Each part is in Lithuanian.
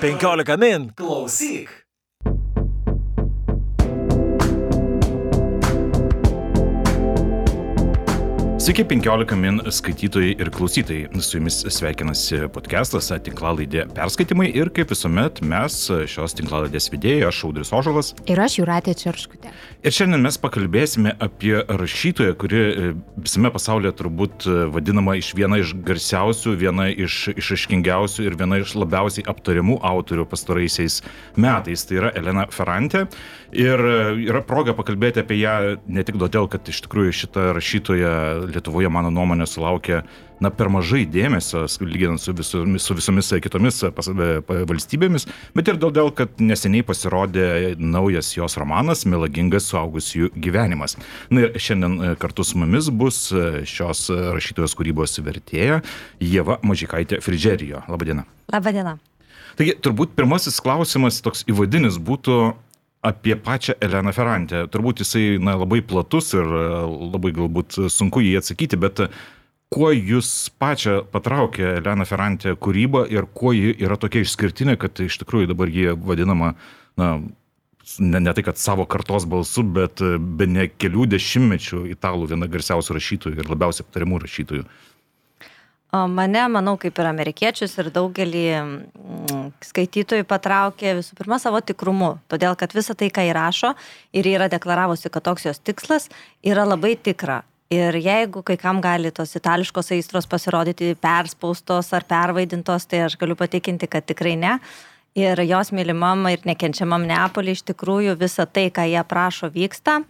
15 min klausyk. Sveiki, 15 min skaitytojai ir klausytojai. Su jumis sveikinasi podcastas, tinklalaidė perskaitimai ir kaip visuomet mes šios tinklalaidės vedėjai, aš Audris Ožalas. Ir aš Juratė Čerškutė. Ir šiandien mes pakalbėsime apie rašytoją, kuri e, visame pasaulyje turbūt e, vadinama iš viena iš garsiausių, viena iš išaiškingiausių ir viena iš labiausiai aptariamų autorių pastaraisiais metais. Tai yra Elena Ferrante. Ir e, yra proga pakalbėti apie ją ne tik todėl, kad iš tikrųjų šita rašytoja Lietuvoje, mano nuomonė, sulaukė na, per mažai dėmesio, lyginant su visomis, su visomis kitomis pas, valstybėmis, bet ir todėl, kad neseniai pasirodė naujas jos romanas Melagingas suaugusiųjų gyvenimas. Na ir šiandien e, kartu su mumis bus e, šios rašytojos kūrybos vertėja Jėva Mažikaitė Fridžerijo. Labadiena. Labadiena. Taigi, turbūt pirmasis klausimas toks įvadinis būtų, apie pačią Eleną Ferrantę. Turbūt jisai na, labai platus ir e, labai galbūt sunku jį atsakyti, bet e, kuo jūs pačią patraukė Elena Ferrantė kūryba ir kuo ji yra tokia išskirtinė, kad iš tikrųjų dabar jie vadinama, na, ne, ne tai, kad savo kartos balsu, bet e, be ne kelių dešimtmečių italų viena garsiausių rašytojų ir labiausiai aptariamų rašytojų. Mane, manau, kaip ir amerikiečius ir daugelį mm, skaitytojų patraukė visų pirma savo tikrumu, todėl kad visa tai, ką įrašo ir yra deklaravusi, kad toks jos tikslas, yra labai tikra. Ir jeigu kai kam gali tos itališkos aistros pasirodyti perspaustos ar pervaidintos, tai aš galiu patikinti, kad tikrai ne. Uh, ir jos mylimam ir nekenčiamam Neapolį iš tikrųjų visa tai, ką jie prašo, vyksta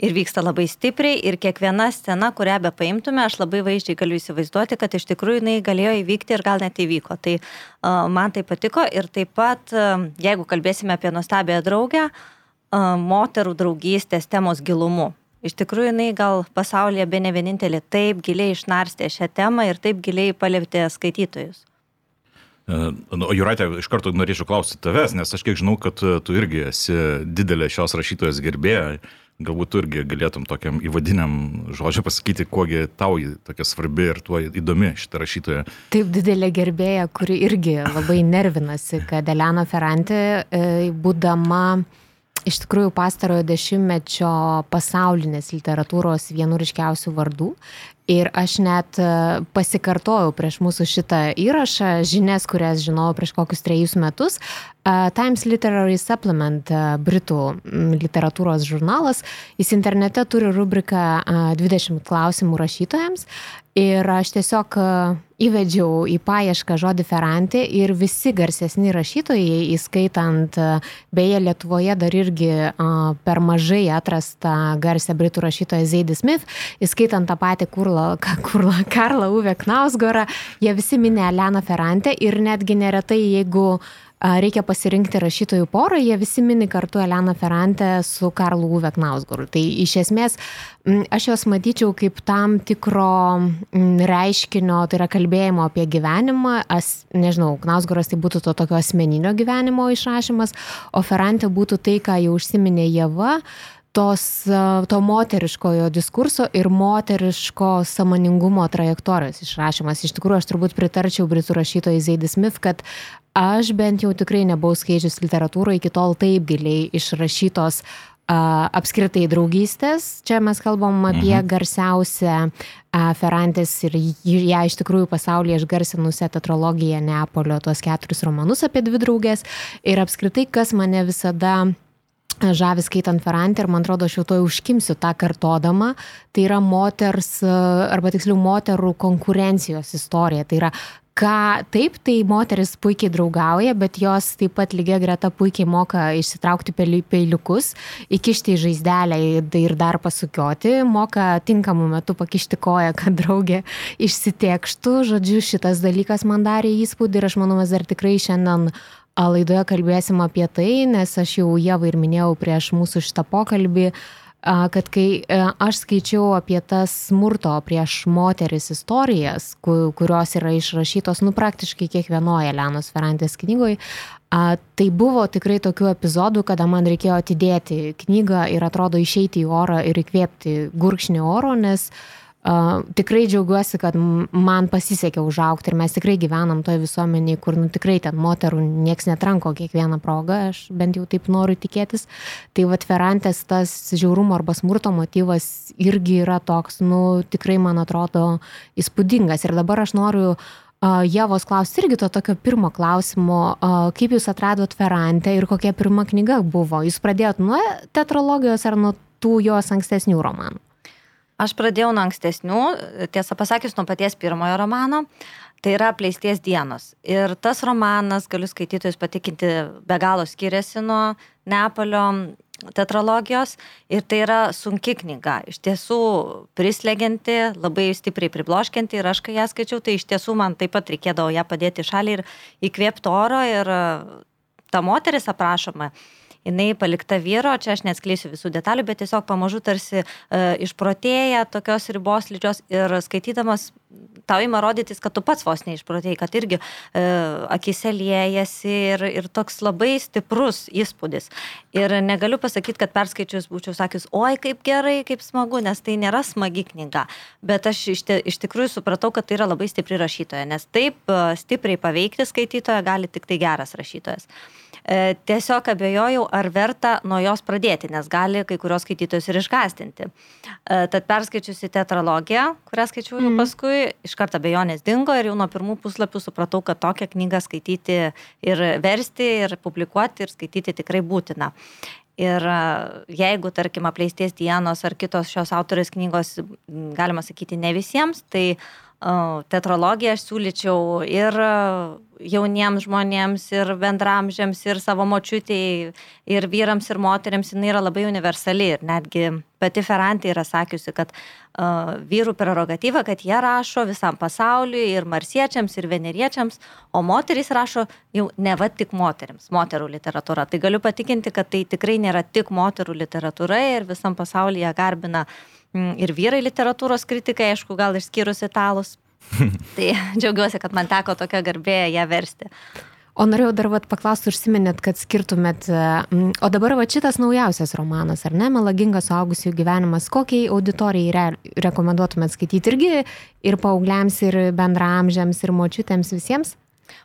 ir vyksta labai stipriai ir kiekviena scena, kurią be paimtume, aš labai vaizdžiai galiu įsivaizduoti, kad iš tikrųjų jinai galėjo įvykti ir gal net įvyko. Tai uh, man tai patiko ir taip pat, uh, jeigu kalbėsime apie nuostabią draugę, uh, moterų draugystės temos gilumu. Iš tikrųjų, jinai gal pasaulyje be ne vienintelė taip giliai išnarstė šią temą ir taip giliai palietė skaitytojus. Nu, Juratė, iš karto norėčiau klausyti tavęs, nes aš kiek žinau, kad e, tu irgi esi didelė šios rašytojos gerbėja. Galbūt tu irgi galėtum tokiam įvadiniam žodžiu pasakyti, kuogi tau tokia svarbi ir tuo įdomi šitą rašytoją. Taip didelė gerbėja, kuri irgi labai nervinasi, kad Elena Ferrante, e, būdama iš tikrųjų pastarojo dešimtmečio pasaulinės literatūros vienu ryškiausių vardų Ir aš net e, pasikartojau prieš mūsų šitą įrašą, žinias, kurias žinojau prieš kokius trejus metus. Times Literary Supplement, Britų literatūros žurnalas, jis internete turi rubriką uh, 20 klausimų rašytojams. Ir aš tiesiog įvedžiau į paiešką žodį Ferrantė ir visi garsesni rašytojai, įskaitant, beje, Lietuvoje dar irgi per mažai atrastą garsę britų rašytoją Zaidį Smith, įskaitant tą patį Kurlą, Kurlą Karlą Uve Knausgorą, jie visi minė Eleną Ferrantę ir netgi neretai, jeigu reikia pasirinkti rašytojų porą, jie visi mini kartu Elena Ferrante su Karlu Uwe Knausgoru. Tai iš esmės aš juos matyčiau kaip tam tikro reiškinio, tai yra kalbėjimo apie gyvenimą, as, nežinau, Knausgoras tai būtų to tokio asmeninio gyvenimo išrašymas, o Ferrante būtų tai, ką jau užsiminė Jėva, tos, to moteriškojo diskurso ir moteriško samoningumo trajektorijos išrašymas. Iš tikrųjų, aš turbūt pritarčiau britų rašytojai Zaidis Smith, kad aš bent jau tikrai nebuvau skaičius literatūrą iki tol taip giliai išrašytos a, apskritai draugystės. Čia mes kalbam apie mhm. garsiausią a, Ferrantės ir ją iš tikrųjų pasaulyje išgarsinusią tetralogiją Neapolio, tuos keturis romanus apie dvi draugės. Ir apskritai, kas mane visada žavi skaitant Ferrantį ir man atrodo, aš jau to užkimsiu tą kartodama, tai yra moters, arba tiksliau moterų konkurencijos istorija. Tai yra ką taip tai moteris puikiai draugauja bet jos taip pat lygia greta puikiai moka išsitraukti peiliukus įkišti į žaizdelę ir dar pasukioti moka tinkamu metu pakišti koją kad draugė išsitėkštų žodžiu šitas dalykas man darė įspūdį ir aš manau mes dar tikrai šiandien laidoje kalbėsim apie tai nes aš jau ievai ir minėjau prieš mūsų šitą pokalbį kad kai e, aš skaičiau apie tas smurto prieš moteris istorijas, kurios yra išrašytos, nu, praktiškai kiekvienoje Lenos Ferrantės knygoje, tai buvo tikrai tokių epizodų, kada man reikėjo atidėti knygą ir atrodo išeiti į orą ir įkvėpti gurkšnį oro, nes Uh, tikrai džiaugiuosi, kad man pasisekė užaukti ir mes tikrai gyvenam toje visuomenėje, kur nu, tikrai ten moterų nieks netranko kiekvieną progą, aš bent jau taip noriu tikėtis. Tai vad Ferantės tas žiaurumo arba smurto motyvas irgi yra toks, nu tikrai man atrodo įspūdingas. Ir dabar aš noriu uh, Jėvos klausti irgi to tokio pirmo klausimo, uh, kaip jūs atradot Ferantę ir kokia pirma knyga buvo. Jūs pradėjot nuo teatrologijos ar nuo tų jos ankstesnių romanų? Aš pradėjau nuo ankstesnių, tiesą pasakius, nuo paties pirmojo romano. Tai yra apleisties dienos. Ir tas romanas, galiu skaitytojus patikinti, be galo skiriasi nuo Neapolio teatrologijos. Ir tai yra sunki knyga. Iš tiesų prislegianti, labai stipriai pribloškianti. Ir aš, kai ją skaičiau, tai iš tiesų man taip pat reikėdavo ją padėti šalį ir įkvėpti oro. Ir ta moteris aprašoma jinai palikta vyro, čia aš neatskleisiu visų detalių, bet tiesiog pamažu tarsi e, išprotėja tokios ribos lyčios ir skaitydamas tau ima rodytis, kad tu pats vos neišprotėjai, kad irgi e, akise liejasi ir, ir toks labai stiprus įspūdis. Ir negaliu pasakyti, kad perskaičius būčiau sakęs, oi kaip gerai, kaip smagu, nes tai nėra smagi knyga. Bet aš iš, te, iš tikrųjų supratau, kad tai yra labai stipri rašytoja, nes taip e, stipriai paveikti skaitytoją gali tik tai geras rašytojas. E, tiesiog abejojau, ar verta nuo jos pradėti, nes gali kai kurios skaitytojus ir išgastinti. E, tad perskaičiusi teatrologiją, kurią skaičiau jau mm. paskui, iš karto abejonės dingo ir jau nuo pirmų puslapių supratau, kad tokią knygą skaityti ir versti, ir publikuoti, ir skaityti tikrai būtina. Ir e, jeigu, tarkim, apleisties dienos ar kitos šios autorės knygos, galima sakyti, ne visiems, tai teatrologiją aš siūlyčiau ir jauniems žmonėms, ir bendramžiams, ir savo močiutėjai, ir vyrams, ir moteriams, jinai yra labai universali. Ir netgi pati Ferrantė yra sakiusi, kad uh, vyrų prerogatyva, kad jie rašo visam pasauliui, ir marsiečiams, ir veneriečiams, o moterys rašo jau ne va tik moteriams, moterų literatūra. Tai galiu patikinti, kad tai tikrai nėra tik moterų literatūra ir visam pasaulyje garbina uh, ir vyrai literatūros kritikai, aišku, gal išskyrus italus. tai džiaugiuosi, kad man teko tokia garbė ją versti. O norėjau dar vat, paklausti, užsiminėt, kad skirtumėt, mm, o dabar va šitas naujausias romanas, ar ne, Melagingas suaugusių gyvenimas, kokiai auditorijai re, rekomenduotumėt skaityti irgi ir paaugliams, ir bendramžiams, ir močiutėms visiems?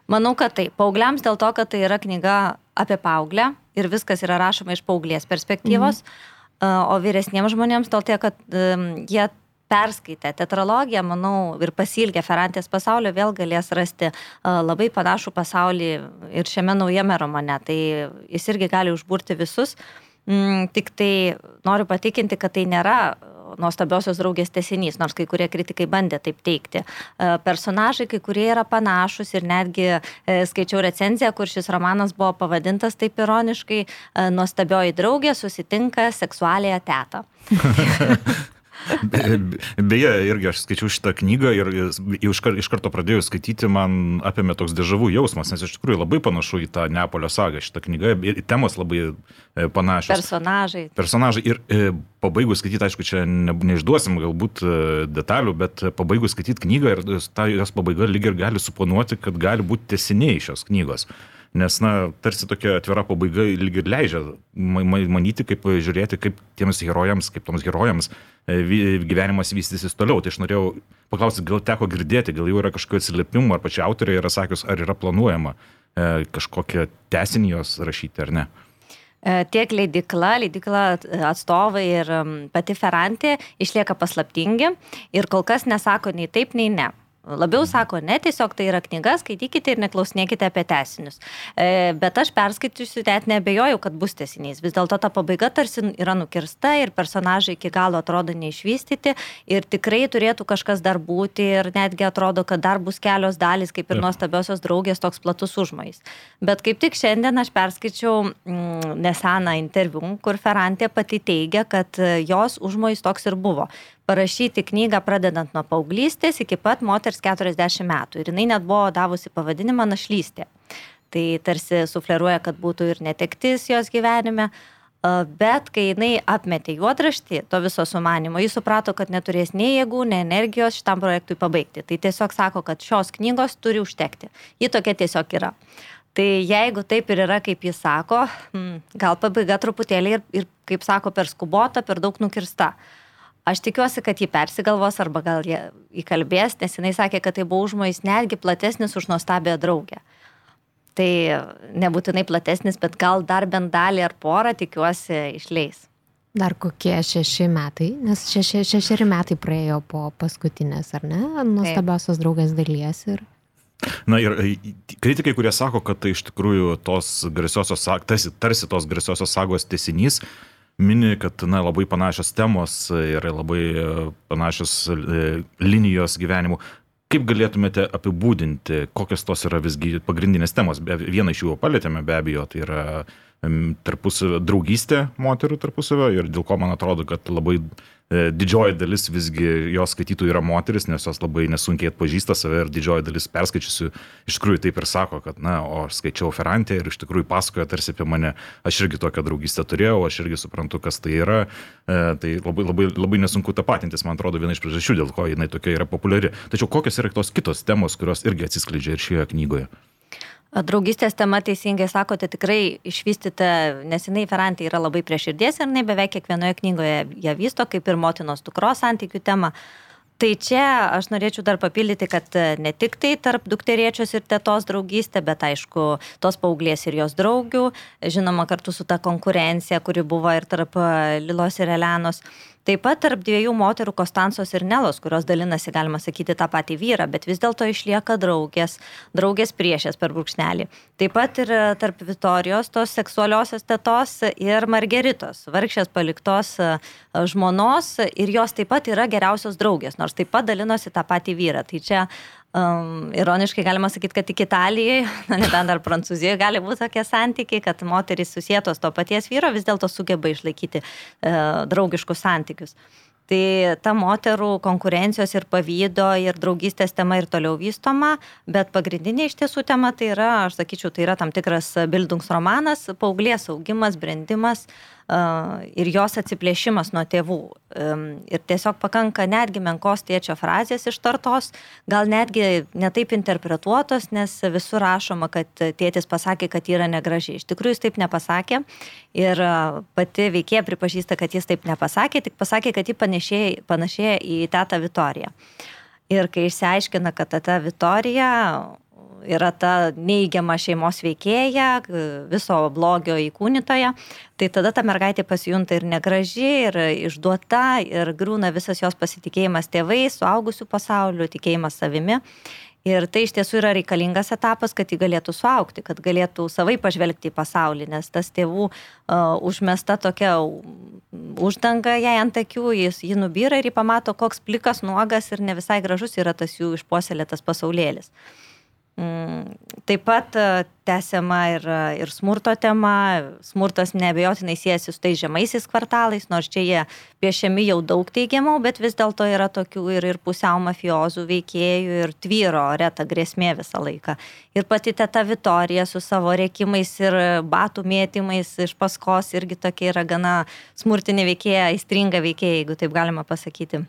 Manau, kad tai. Paaugliams dėl to, kad tai yra knyga apie paauglę ir viskas yra rašoma iš paauglės perspektyvos. Mhm o vyresniems žmonėms dėl to, kad jie perskaitę teatrologiją, manau, ir pasilgę Ferrantės pasaulio vėl galės rasti labai panašų pasaulį ir šiame naujame romane. Tai jis irgi gali užburti visus. Mm, tik tai noriu patikinti, kad tai nėra nuostabiosios draugės tesinys, nors kai kurie kritikai bandė taip teikti. E, personažai kai kurie yra panašus ir netgi e, skaičiau recenziją, kur šis romanas buvo pavadintas taip ironiškai e, Nuostabioji draugė susitinka seksualiją tetą. Be, beje, irgi aš skaičiau šitą knygą ir iš, kar, iš karto pradėjau skaityti, man apėmė toks dežavų jausmas, nes iš tikrųjų labai panašu į tą Neapolio sagą. Šitą knygą ir temos labai e, panašios. Personažai. Personažai. Ir e, pabaigus skaityti, aišku, čia ne, neišduosim galbūt e, detalių, bet pabaigus skaityti knygą ir ta jos pabaiga lyg ir gali suponuoti, kad gali būti tesiniai šios knygos. Nes, na, tarsi tokia atvira pabaiga lyg ir leidžia manyti, kaip žiūrėti, kaip tiems herojams, kaip toms herojams e, gyvenimas vystysis toliau. Tai aš norėjau paklausti, gal teko girdėti, gal jau yra kažkokių atsiliepimų, ar pačia autorė yra sakius, ar yra planuojama e, kažkokią tesinį jos rašyti, ar ne. E, tiek leidikla, leidikla atstovai ir pati Ferrantė išlieka paslaptingi ir kol kas nesako nei taip, nei ne. Labiau sako, ne, tiesiog tai yra knyga, skaitykite ir neklausinėkite apie tesinius. E, bet aš perskaitysiu, net nebejoju, kad bus tesinys. Vis dėlto ta pabaiga tarsi yra nukirsta ir personažai iki galo atrodo neišvystyti ir tikrai turėtų kažkas dar būti ir netgi atrodo, kad dar bus kelios dalys, kaip ir nuostabiosios draugės, toks platus užmojais. Bet kaip tik šiandien aš perskaičiau mm, neseną interviu, kur Ferrantė pati teigia, kad jos užmojais toks ir buvo parašyti knygą pradedant nuo paauglystės iki pat moters 40 metų. Ir jinai net buvo davusi pavadinimą našlystė. Tai tarsi sufleruoja, kad būtų ir netektis jos gyvenime. Bet kai jinai apmetė juodraštį to viso sumanimo, jis suprato, kad neturės nei jėgų, nei energijos šitam projektui pabaigti. Tai tiesiog sako, kad šios knygos turi užtekti. Ji tokia tiesiog yra. Tai jeigu taip ir yra, kaip jis sako, hmm, gal pabaiga truputėlį ir, ir kaip sako, per skubota, per daug nukirsta. Uh, Aš tikiuosi, kad jį persigalvos arba gal jie įkalbės, nes jinai sakė, kad tai buvo užmojais netgi platesnis už nuostabią draugę. Tai nebūtinai platesnis, bet gal dar bent dalį ar porą tikiuosi išleis. Dar kokie šeši metai, nes šeši, šešeri metai praėjo po paskutinės, ar ne, nuostabiausios draugės dalies ir Na ir e, kritikai, kurie sako, kad tai iš tikrųjų tos garsiosios, tarsi, tarsi tos garsiosios sagos tesinys, mini, kad na, labai panašios temos ir labai e, panašios e, linijos gyvenimų. Kaip galėtumėte apibūdinti, kokios tos yra visgi pagrindinės temos? Vieną iš jų palėtėme be abejo, tai yra tarpusavio draugystė moterų tarpusavio ir dėl ko man atrodo, kad labai didžioji dalis visgi jos skaitytojų yra moteris, nes jos labai nesunkiai atpažįsta save ir didžioji dalis perskaičiusių iš tikrųjų taip ir sako, kad, na, o aš skaičiau Ferrantę ir iš tikrųjų pasakoja tarsi apie mane, aš irgi tokią draugystę turėjau, aš irgi suprantu, kas tai yra, e, tai labai, labai, labai nesunku tapatintis, man atrodo, viena iš priežasčių, dėl ko jinai tokia yra populiari. Tačiau kokios yra tos kitos temos, kurios irgi atsiskleidžia ir šioje knygoje? Draugystės tema teisingai sakote, tikrai išvystyta, nes jinai Ferrantė yra labai prie širdies ir jinai beveik kiekvienoje knygoje ją vysto, kaip ir motinos dukros santykių tema. Tai čia aš norėčiau dar papildyti, kad ne tik tai tarp dukteriečios ir tėtos draugystė, bet aišku, tos paauglės ir jos draugių, žinoma, kartu su ta konkurencija, kuri buvo ir tarp Lilos ir Elenos. Taip pat tarp dviejų moterų Konstancijos ir Nelos, kurios dalinasi, galima sakyti, tą patį vyrą, bet vis dėlto išlieka draugės, draugės priešės per brūkšnelį. Taip pat ir e, tarp Vitorijos, tos seksualiosios tetos ir Margeritos, vargšės paliktos e, žmonos ir jos taip pat yra geriausios draugės, nors taip pat dalinosi tą patį vyrą. Tai čia Um, ironiškai galima sakyti, kad tik Italijoje, na nebent dar Prancūzijoje gali būti tokie santykiai, kad moterys susijėtos to paties vyro vis dėlto sugeba išlaikyti uh, draugiškus santykius. Tai ta moterų konkurencijos ir pavydo ir draugystės tema ir toliau vystoma, bet pagrindinė iš tiesų tema tai yra, aš sakyčiau, tai yra tam tikras bildungsromanas, paauglės augimas, brendimas, uh, ir jos atsiplėšimas nuo tėvų. Ir tiesiog pakanka netgi menkos tėčio frazės ištartos, gal netgi netaip interpretuotos, nes visur rašoma, kad tėtis pasakė, kad yra negražiai. Iš tikrųjų jis taip nepasakė ir pati veikėja pripažįsta, kad jis taip nepasakė, tik pasakė, kad ji panašėja, į tetą Vitoriją. Ir kai išsiaiškina, kad teta Vitorija yra ta neigiama šeimos veikėja, viso blogio įkūnytoja, tai tada ta mergaitė pasijunta ir negraži, ir išduota, ir grūna visas jos pasitikėjimas tėvais, suaugusių pasauliu, tikėjimas savimi. Ir tai iš tiesų yra reikalingas etapas, kad jį galėtų suaukti, kad galėtų savai pažvelgti į pasaulį, nes tas tėvų uh, užmesta tokia uždanga jai ant akių, jis jį nubyra ir jį pamato, koks plikas, nuogas ir ne visai gražus yra tas jų išpuoselėtas pasaulėlis. Uh, taip pat e, tęsiama ir, e, ir smurto tema. Smurtas nebejotinai siejasi su tais žemaisiais kvartalais, nors čia jie piešiami jau daug teigiamų, bet vis dėlto yra tokių ir, ir pusiau mafiozų veikėjų ir tvyro reta grėsmė visą laiką. Ir pati teta Vitorija su savo reikimais ir batų mėtymais iš paskos irgi tokia yra gana smurtinė veikėja, aistringa veikėja, jeigu taip galima pasakyti.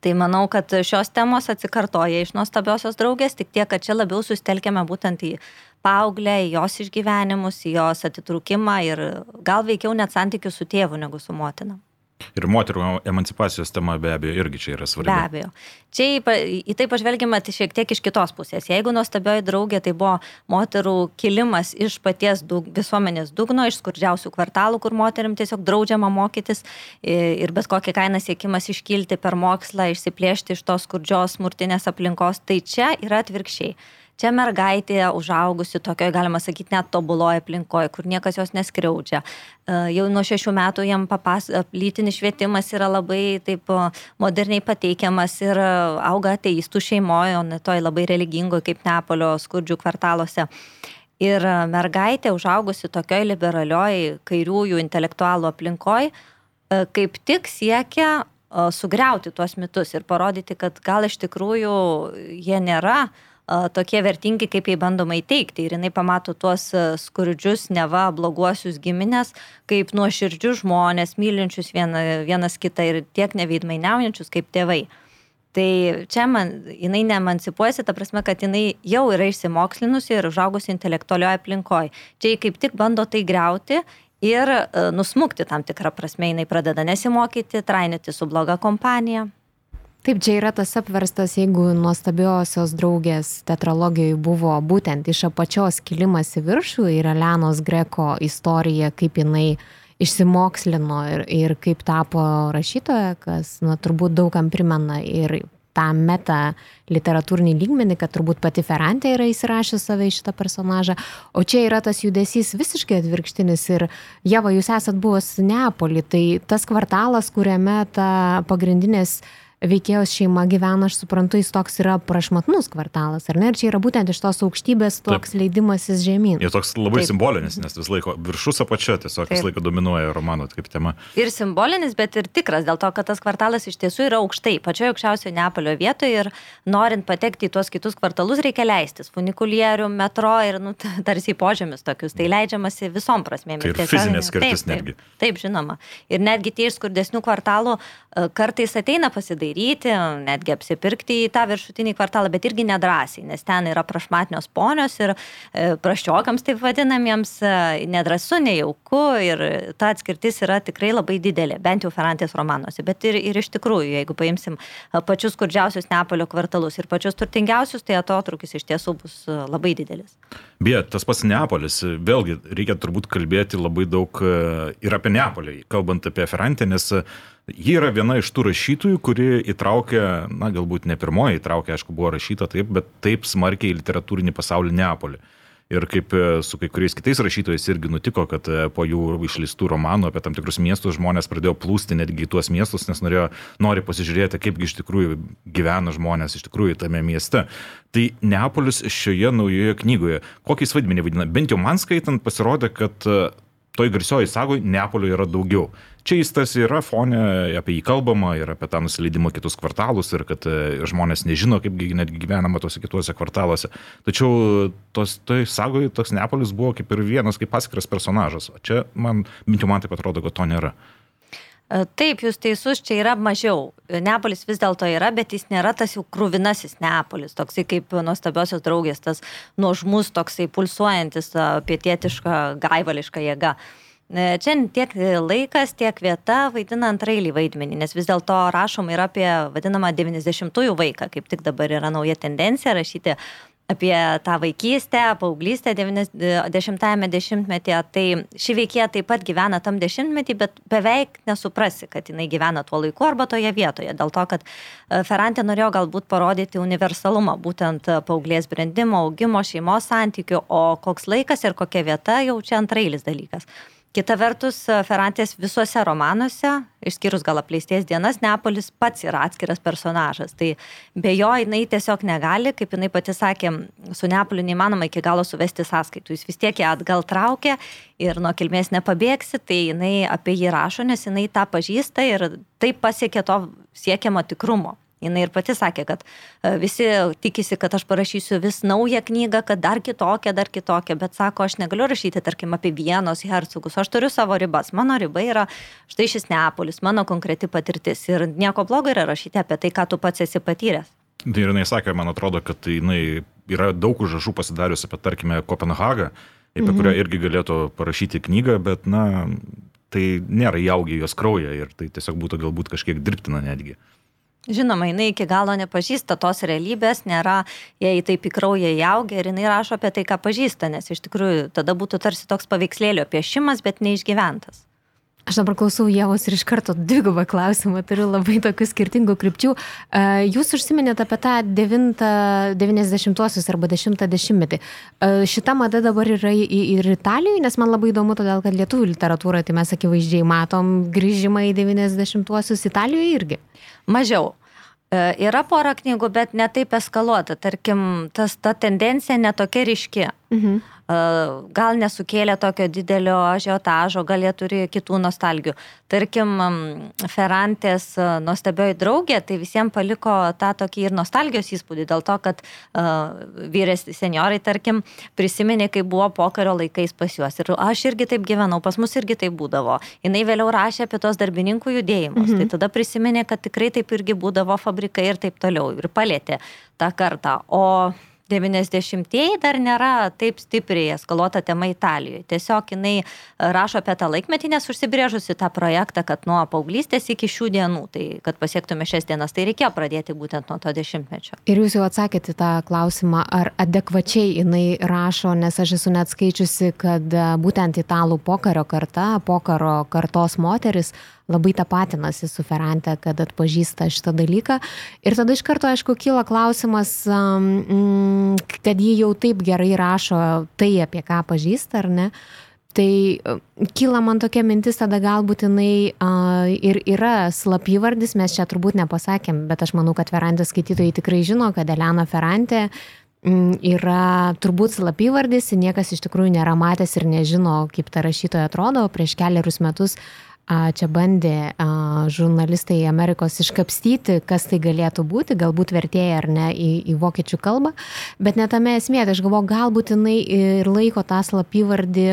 Tai manau, kad šios temos atsikartoja iš nuostabiosios draugės, tik tiek, kad čia labiau sustelkėme būtent į paauglę, į jos išgyvenimus, į jos atitrūkimą ir gal veikiau net santykių su tėvu negu su motina. Ir moterų emancipacijos tema be abejo irgi čia yra svarbi. Be abejo. Čia į, į tai pažvelgiame tai šiek tiek iš kitos pusės. Jeigu nuostabioji draugė tai buvo moterų kilimas iš paties dug, visuomenės dugno, iš skurdžiausių kvartalų, kur moteriam tiesiog draudžiama mokytis ir bet kokią kainą siekimas iškilti per mokslą, išsiplėšti iš tos skurdžios smurtinės aplinkos, tai čia yra atvirkščiai čia mergaitė užaugusi tokioje, galima sakyti, net tobuloje aplinkoje, kur niekas jos neskriaudžia. E, jau nuo šešių metų jam papas, lytinis švietimas yra labai taip moderniai pateikiamas ir auga ateistų šeimoje, o toj labai religingoje kaip Neapolio skurdžių kvartaluose. Ir mergaitė užaugusi tokioj liberalioj kairiųjų intelektualų aplinkoj, e, kaip tik siekia sugriauti tuos mitus ir parodyti, kad gal iš tikrųjų jie nėra uh, tokie vertingi, kaip jai bandoma įteikti. Ir jinai pamato tuos skurdžius, neva bloguosius giminės, kaip nuoširdžius žmonės, mylinčius viena, vienas kitą ir tiek neveidmainiaujančius kaip tėvai. Tai čia man, jinai neemancipuojasi, ta prasme, kad jinai jau yra išsimokslinusi ir užaugusi intelektualioje aplinkoje. Čia kaip tik bando tai greuti ir nusmukti tam tikrą prasme, jinai pradeda nesimokyti, trainėti su bloga kompanija. Taip, čia yra tas apverstas, jeigu nuostabiosios draugės tetralogijoje buvo būtent iš apačios kilimas į viršų ir Elenos Greko istorija, kaip jinai išsimokslino ir, ir kaip tapo rašytoja, kas, na, turbūt daugam primena ir tą metą literatūrinį lygmenį, kad turbūt pati Ferrantė yra įsirašęs save į šitą personažą, o čia yra tas judesys visiškai atvirkštinis ir Jeva, jūs esat buvęs Neapolį, tai tas kvartalas, kuriame ta pagrindinės veikėjos šeima gyvena, aš suprantu, jis toks yra prašmatnus kvartalas, ar ne? Ir čia yra būtent iš tos aukštybės toks Taip. leidimasis žemyn. Ir toks labai Taip. simbolinis, nes vis laiko viršus apačia tiesiog Taip. vis laiko dominuoja romano kaip tema. Ir simbolinis, bet ir tikras, dėl to, kad tas kvartalas iš tiesų yra aukštai, pačioje aukščiausioje Neapolio vietoje ir norint patekti į tuos kitus kvartalus reikia leistis. Funikulierių, metro ir nu, tarsi į požemius tokius. Tai leidžiamasi visom prasmėmis. Tai ir fizinės skirtis netgi. Taip, taip, žinoma. Ir netgi tie iš skurdesnių kvartalų kartais ateina pasidaryti apsidairyti, netgi apsipirkti į tą viršutinį kvartalą, bet irgi nedrasiai, nes ten yra prašmatnios ponios ir e, praščiokams taip vadinamiems e, nedrasu, nejauku ir ta atskirtis yra tikrai labai didelė, bent jau Ferrantės romanuose, bet ir, ir iš tikrųjų, jeigu paimsim e, pačius skurdžiausius Neapolio kvartalus ir pačius turtingiausius, tai atotrukis iš tiesų bus labai didelis. Beje, tas pats Neapolis, vėlgi reikia turbūt kalbėti labai daug ir apie Neapolį, kalbant apie Ferrantę, nes Ji yra viena iš tų rašytojų, kuri įtraukė, na galbūt ne pirmoji įtraukė, aišku, buvo rašyta taip, bet taip smarkiai į literatūrinį pasaulį Neapolį. Ir kaip e, su kai kuriais kitais rašytojais irgi nutiko, kad e, po jų išleistų romanų apie tam tikrus miestus žmonės pradėjo plūsti netgi į tuos miestus, nes norėjo, nori pasižiūrėti, kaipgi iš tikrųjų gyvena žmonės iš tikrųjų tame mieste. Tai Neapolis šioje naujoje knygoje, kokį vaidmenį vaidina, bent jau man skaitant pasirodė, kad e, toj garsioji sagoj Neapolio yra daugiau. Čia jis tas yra fone, apie jį kalbama ir apie tą nusileidimą kitus kvartalus ir kad e, žmonės nežino, kaip netgi gyvenama tose kituose kvartaluose. Tačiau tos, toj sagoje toks Neapolis buvo kaip ir vienas, kaip paskiras personažas. O čia man, bent jau man taip atrodo, kad to nėra. E, taip, jūs teisus, čia yra mažiau. Neapolis vis dėlto yra, bet jis nėra tas jau krūvinasis Neapolis, toksai kaip nuostabiosios draugės, tas nuožmus, toksai pulsuojantis, pietietiška, gaivališka jėga. E, čia tiek laikas, tiek vieta vaidina antrailį vaidmenį, nes vis dėlto rašom ir apie vadinamą 90-ųjų vaiką, kaip tik dabar yra nauja tendencija rašyti apie tą vaikystę, paauglystę 90-ame dešimtmetyje. Tai ši veikėja taip pat gyvena tam dešimtmetį, bet beveik nesuprasi, kad jinai gyvena tuo laiku arba toje vietoje. Dėl to, kad e, Ferrantė norėjo galbūt parodyti universalumą, būtent paauglės brandimo, augimo, šeimos santykių, o koks laikas ir kokia vieta jau čia antrailis dalykas. Kita vertus, Ferrantės visuose romanuose, išskyrus gal apleisties dienas, Neapolis pats yra atskiras personažas. Tai be jo jinai tiesiog negali, kaip jinai pati sakė, su Neapoliu neįmanoma iki galo suvesti sąskaitų. Jis vis tiek ją atgal traukia ir nuo kilmės nepabėgsi, tai jinai apie jį rašo, nes jinai tą pažįsta ir taip pasiekė to siekiamo tikrumo. Jis ir pati sakė, kad e, visi tikisi, kad aš parašysiu vis naują knygą, kad dar kitokią, dar kitokią, bet sako, aš negaliu rašyti, tarkim, apie vienos hercogus, aš turiu savo ribas. Mano riba yra štai šis Neapolis, mano konkreti patirtis ir nieko blogo yra rašyti apie tai, ką tu pats esi patyręs. Tai ir jinai sakė, man atrodo, kad jinai yra daug užrašų pasidarius apie, tarkime, Kopenhagą, apie mhm. kurią irgi galėtų parašyti knygą, bet, na, tai nėra įaugę jos kraują ir tai tiesiog būtų galbūt kažkiek dirbtina netgi. Žinoma, jinai iki galo nepažįsta tos realybės, nėra jai taip į kraują įaugę ir jinai rašo apie tai, ką pažįsta, nes iš tikrųjų tada būtų tarsi toks paveikslėlio piešimas, bet neišgyventas. Aš dabar klausau Jėvos ir iš karto dvigubą klausimą, turiu labai tokių skirtingų krypčių. Jūs užsiminėte apie tą 90-osius arba 10-metį. E, šita mada dabar yra ir Italijoje, nes man labai įdomu, todėl kad lietuvių literatūroje tai mes akivaizdžiai matom grįžimą į 90-osius Italijoje irgi. Mažiau. E, yra pora knygų, bet ne taip eskaluota. Tarkim, tas, ta tendencija netokia ryški. Mhm gal nesukėlė tokio didelio ažiotažo, gal jie turi kitų nostalgijų. Tarkim, Ferrantės nuostabioji draugė, tai visiems paliko tą tokį ir nostalgijos įspūdį, dėl to, kad vyresni seniorai, tarkim, prisiminė, kai buvo pokario laikais pas juos. Ir aš irgi taip gyvenau, pas mus irgi taip būdavo. Jis vėliau rašė apie tos darbininkų judėjimus. Mhm. Tai tada prisiminė, kad tikrai taip irgi būdavo fabrikai ir taip toliau. Ir palėtė tą kartą. O 90-ieji dar nėra taip stipriai eskaluota tema Italijoje. Tiesiog jinai e, rašo apie tą laikmetį, nes užsibrėžusi tą projektą, kad nuo paauglystės iki šių dienų, tai kad pasiektume šias dienas, tai reikėjo pradėti būtent nuo to dešimtmečio. Ir jūs jau atsakėte tą klausimą, ar adekvačiai jinai rašo, nes aš esu net skaičiusi, kad e, būtent italų pokario karta, pokaro kartos moteris labai tapatinasi su Ferrante, kad atpažįsta šitą dalyką. Ir tada iš karto, aišku, kyla klausimas, um, kad jie jau taip gerai rašo tai, apie ką pažįsta, ar ne. Tai kyla man tokia mintis, tada galbūt jinai uh, ir yra slapyvardis, mes čia turbūt nepasakėm, bet aš manau, kad Ferrantės skaitytojai tikrai žino, kad Elena Ferrantė mm, yra turbūt slapyvardis, niekas iš tikrųjų nėra matęs ir nežino, kaip ta rašytoja atrodo. Prieš keliarius metus uh, Čia bandė žurnalistai Amerikos iškapstyti, kas tai galėtų būti, galbūt vertėja ar ne į, į vokiečių kalbą, bet netame esmė, tai aš galvoju, galbūt jinai ir laiko tą slapyvardį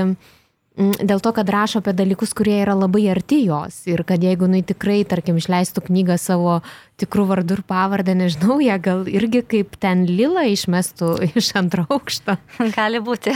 dėl to, kad rašo apie dalykus, kurie yra labai arti jos ir kad jeigu jinai tikrai, tarkim, išleistų knygą savo tikrų vardų ir pavardę, nežinau, ją gal irgi kaip ten lila išmestų iš antro aukšto. Gali būti,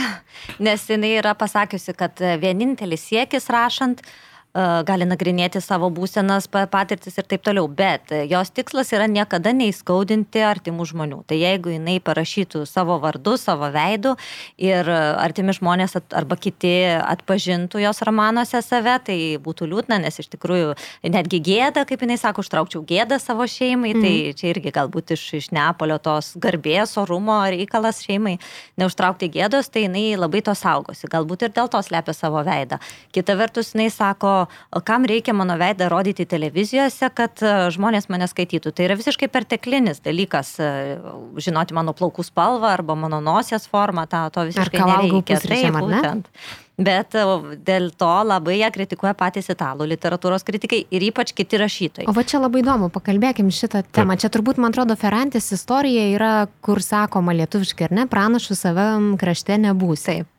nes jinai yra pasakiusi, kad vienintelis siekis rašant, uh, gali nagrinėti savo būsenas, patirtis ir taip toliau, bet jos tikslas yra niekada neįskaudinti artimų žmonių. Tai jeigu jinai parašytų savo vardu, savo veidu ir artimi žmonės arba kiti atpažintų jos romanuose save, tai būtų liūdna, nes iš tikrųjų netgi gėda, kaip jinai sako, užtraukčiau gėdą savo šeimai, mm. tai mhm. čia irgi galbūt iš, iš Neapolio tos garbės, orumo reikalas šeimai, neužtraukti gėdos, tai jinai labai to saugosi, galbūt ir dėl to slepia savo veidą. Kita vertus, jinai sako, kam reikia mano veidą rodyti televizijose, kad e, žmonės mane skaitytų. Tai yra visiškai perteklinis dalykas e, žinoti mano plaukų spalvą arba mano nosies formą, tą, to visiškai nereikia. Taip, būtent. Bet e, dėl to labai ją kritikuoja patys italų literatūros kritikai ir ypač kiti rašytojai. O va čia labai įdomu, pakalbėkim šitą temą. Čia turbūt, man atrodo, Ferrantis istorija yra, kur sakoma lietuviškai, ar ne, pranašų savam krašte nebūs. Taip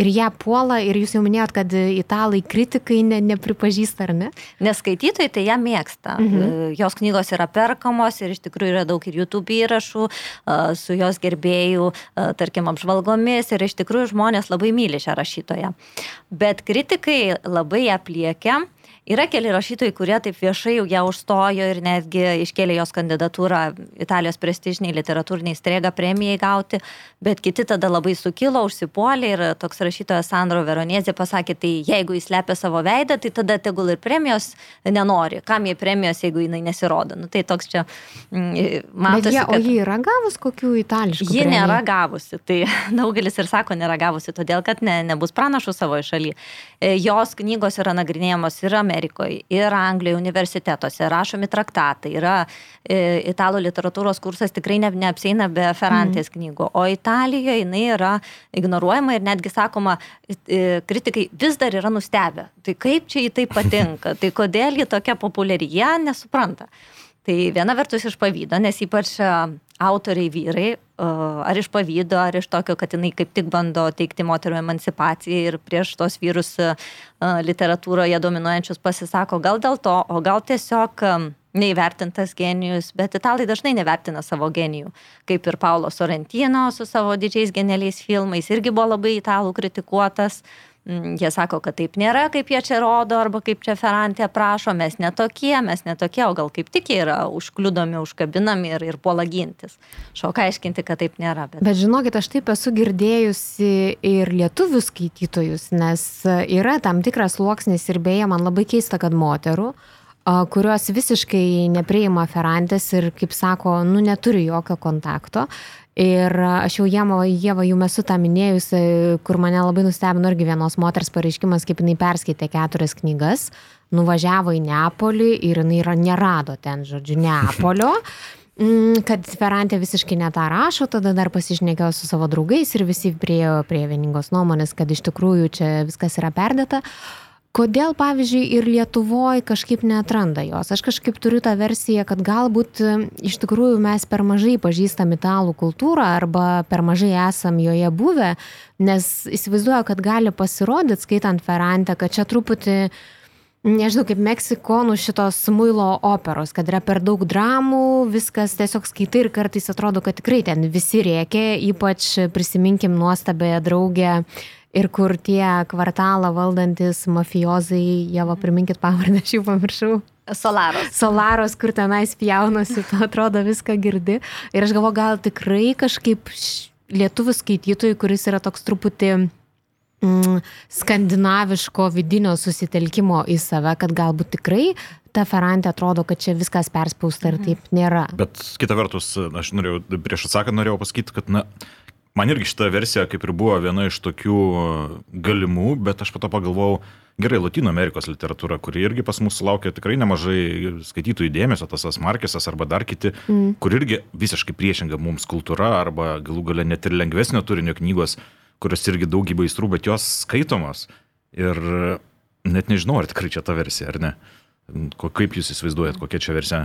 ir ją puola ir jūs jau minėjot, kad italai kritikai ne, nepripažįsta, ar ne? Nes skaitytojai tai ją mėgsta. Mhm. Jos knygos yra perkamos ir iš tikrųjų yra daug ir YouTube įrašų su jos gerbėjų, tarkim, apžvalgomis ir iš tikrųjų žmonės labai myli šią rašytoją. Bet kritikai labai apliekia Yra keli rašytojai, kurie taip viešai jau ją užstojo ir netgi iškėlė jos kandidatūrą Italijos prestižiniai literatūriniai strėga premijai gauti, bet kiti tada labai sukilo, užsipuolė ir toks rašytojas Sandro Veronėzė pasakė, tai jeigu jis lepia savo veidą, tai tada tegul ir premijos nenori. Kam jie premijos, jeigu jinai nesirodo? Nu, tai toks čia mm, matosi. Jie, kad... O ji yra gavus kokių itališkų? Ji premijų? nėra gavusi, tai daugelis ir sako nėra gavusi, todėl kad ne, nebus pranašų savo šalyje. Jos knygos yra nagrinėjamos ir Amerikoje Amerikoje, ir Anglijoje universitetuose, rašomi traktatai, yra e, italų literatūros kursas tikrai ne, neapsėina be Ferrantės mm. knygų, o Italijoje jinai yra ignoruojama ir netgi sakoma, e, kritikai vis dar yra nustebę. Tai kaip čia jį tai patinka, tai kodėl ji tokia populiari, jie nesupranta. Tai viena vertus iš pavydo, nes ypač autoriai vyrai, ar iš pavydo, ar iš tokio, kad jinai kaip tik bando teikti moterų emancipaciją ir prieš tos vyrus literatūroje dominuojančius pasisako, gal dėl to, o gal tiesiog neįvertintas genijus, bet italai dažnai nevertina savo genijų, kaip ir Paulo Sorrentino su savo didžiais genialiais filmais, irgi buvo labai italų kritikuotas. Uh, jie sako, kad taip nėra, kaip jie čia rodo, arba kaip čia Ferrantė prašo, mes netokie, mes netokie, o gal kaip tik jie yra užkliudomi, užkabinami ir, ir puola gintis. Šoka aiškinti, kad taip nėra. Bet... bet žinokit, aš taip esu girdėjusi ir lietuvių skaitytojus, nes yra tam tikras sluoksnis ir beje, man labai keista, kad moterų kurios visiškai nepriima Ferrantės ir, kaip sako, nu neturi jokio kontakto. Ir aš jau Jėma, Jėva, jums esu tą minėjusi, kur mane labai nustebino irgi vienos moters pareiškimas, kaip jinai perskaitė keturias knygas, nuvažiavo į Neapolį ir jinai yra, nerado ten, žodžiu, Neapolio. Mm, kad Ferrantė visiškai netą rašo, tada dar pasišnekėjo su savo draugais ir visi priejo prie vieningos nuomonės, kad iš tikrųjų čia viskas yra perdėta. Uh, kodėl pavyzdžiui ir lietuvoj kažkaip neatranda jos? Aš kažkaip turiu tą versiją kad galbūt iš tikrųjų mes per mažai pažįstam italų kultūrą arba per mažai esam joje buvę nes įsivaizduoju kad gali pasirodyt skaitant ferantę kad čia truputį nežinau, kaip meksikonų šitos muilo operos, kad yra per daug dramų, viskas tiesiog skaitai ir kartais atrodo, kad tikrai ten visi rėkia, ypač prisiminkim nuostabėje draugę ir kur tie kvartalą valdantis mafiozai, jie va priminkit pavardę, aš jau pamiršau. Solaros. Solaros, kur tenais pjaunasi, tu atrodo viską girdi. Ir aš galvoju, gal tikrai kažkaip lietuvių skaitytojui, kuris yra toks truputį mm, skandinaviško vidinio susitelkimo į save, kad galbūt tikrai ta Ferrante atrodo, kad čia viskas perspausta ir taip nėra. Bet kita vertus, aš norėjau, prieš atsakant norėjau pasakyti, kad, na, man irgi šita versija kaip ir buvo viena iš tokių galimų, bet aš po to pagalvojau, gerai, Latino Amerikos literatūra, kuri irgi pas mus sulaukia tikrai nemažai skaitytojų dėmesio, tas Markesas arba dar kiti, mm. kur irgi visiškai priešinga mums kultūra arba galų gale net ir lengvesnio turinio knygos, kurios irgi daugybė įstrų, bet jos skaitomos. Ir net nežinau, ar tikrai čia ta versija, ar ne. Kaip jūs įsivaizduojat, kokia čia versija?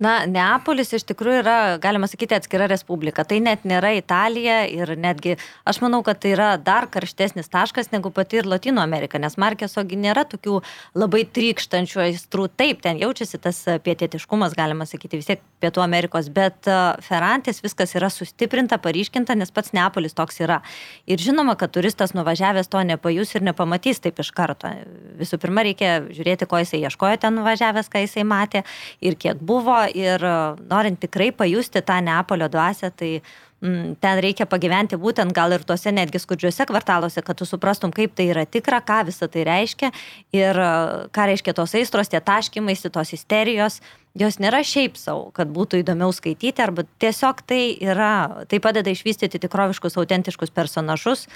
Na, Neapolis iš tikrųjų yra, galima sakyti, atskira respublika. Tai net nėra Italija ir netgi aš manau, kad tai yra dar karštesnis taškas negu pati ir Latino Amerika, nes Markesogi nėra tokių labai trykštančių aistrų. Taip, ten jaučiasi tas pietietiškumas, galima sakyti, vis tiek Pietų Amerikos, bet e, Ferrantės viskas yra sustiprinta, paryškinta, nes pats Neapolis toks yra. Ir žinoma, kad turistas nuvažiavęs to nepajus ir nepamatys taip iš karto. Visų pirma, reikia žiūrėti, ko jisai ieškojo ten nuvažiavęs, ką jisai matė ir kiek buvo ir e, norint tikrai pajusti tą Neapolio dvasę, tai mm, ten reikia pagyventi būtent gal ir tuose netgi skurdžiuose kvartaluose, kad tu suprastum, kaip tai yra tikra, ką visą tai reiškia ir e, ką reiškia tos aistros, tie taškymais, tos isterijos. Jos nėra šiaip savo, kad būtų įdomiau skaityti, arba tiesiog tai yra, tai padeda išvystyti tikroviškus, autentiškus personažus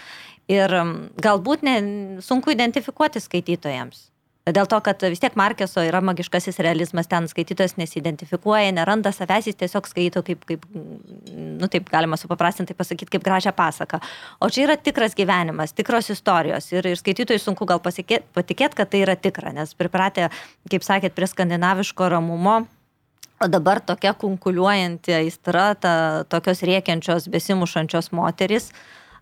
ir galbūt ne, sunku identifikuoti skaitytojams. Dėl to, kad vis tiek Markeso yra magiškasis realizmas, ten skaitytojas nesidentifikuoja, neranda savęs, jis tiesiog skaito kaip, kaip nu taip galima supaprastintai pasakyti, kaip gražią pasaką. O čia yra tikras gyvenimas, tikros istorijos ir, ir skaitytojai sunku gal patikėti, kad tai yra tikra, nes pripratę, kaip sakėt, prie skandinaviško ramumo. O dabar tokia kunkuliuojanti aistra, ta, tokios rėkiančios, besimušančios moteris,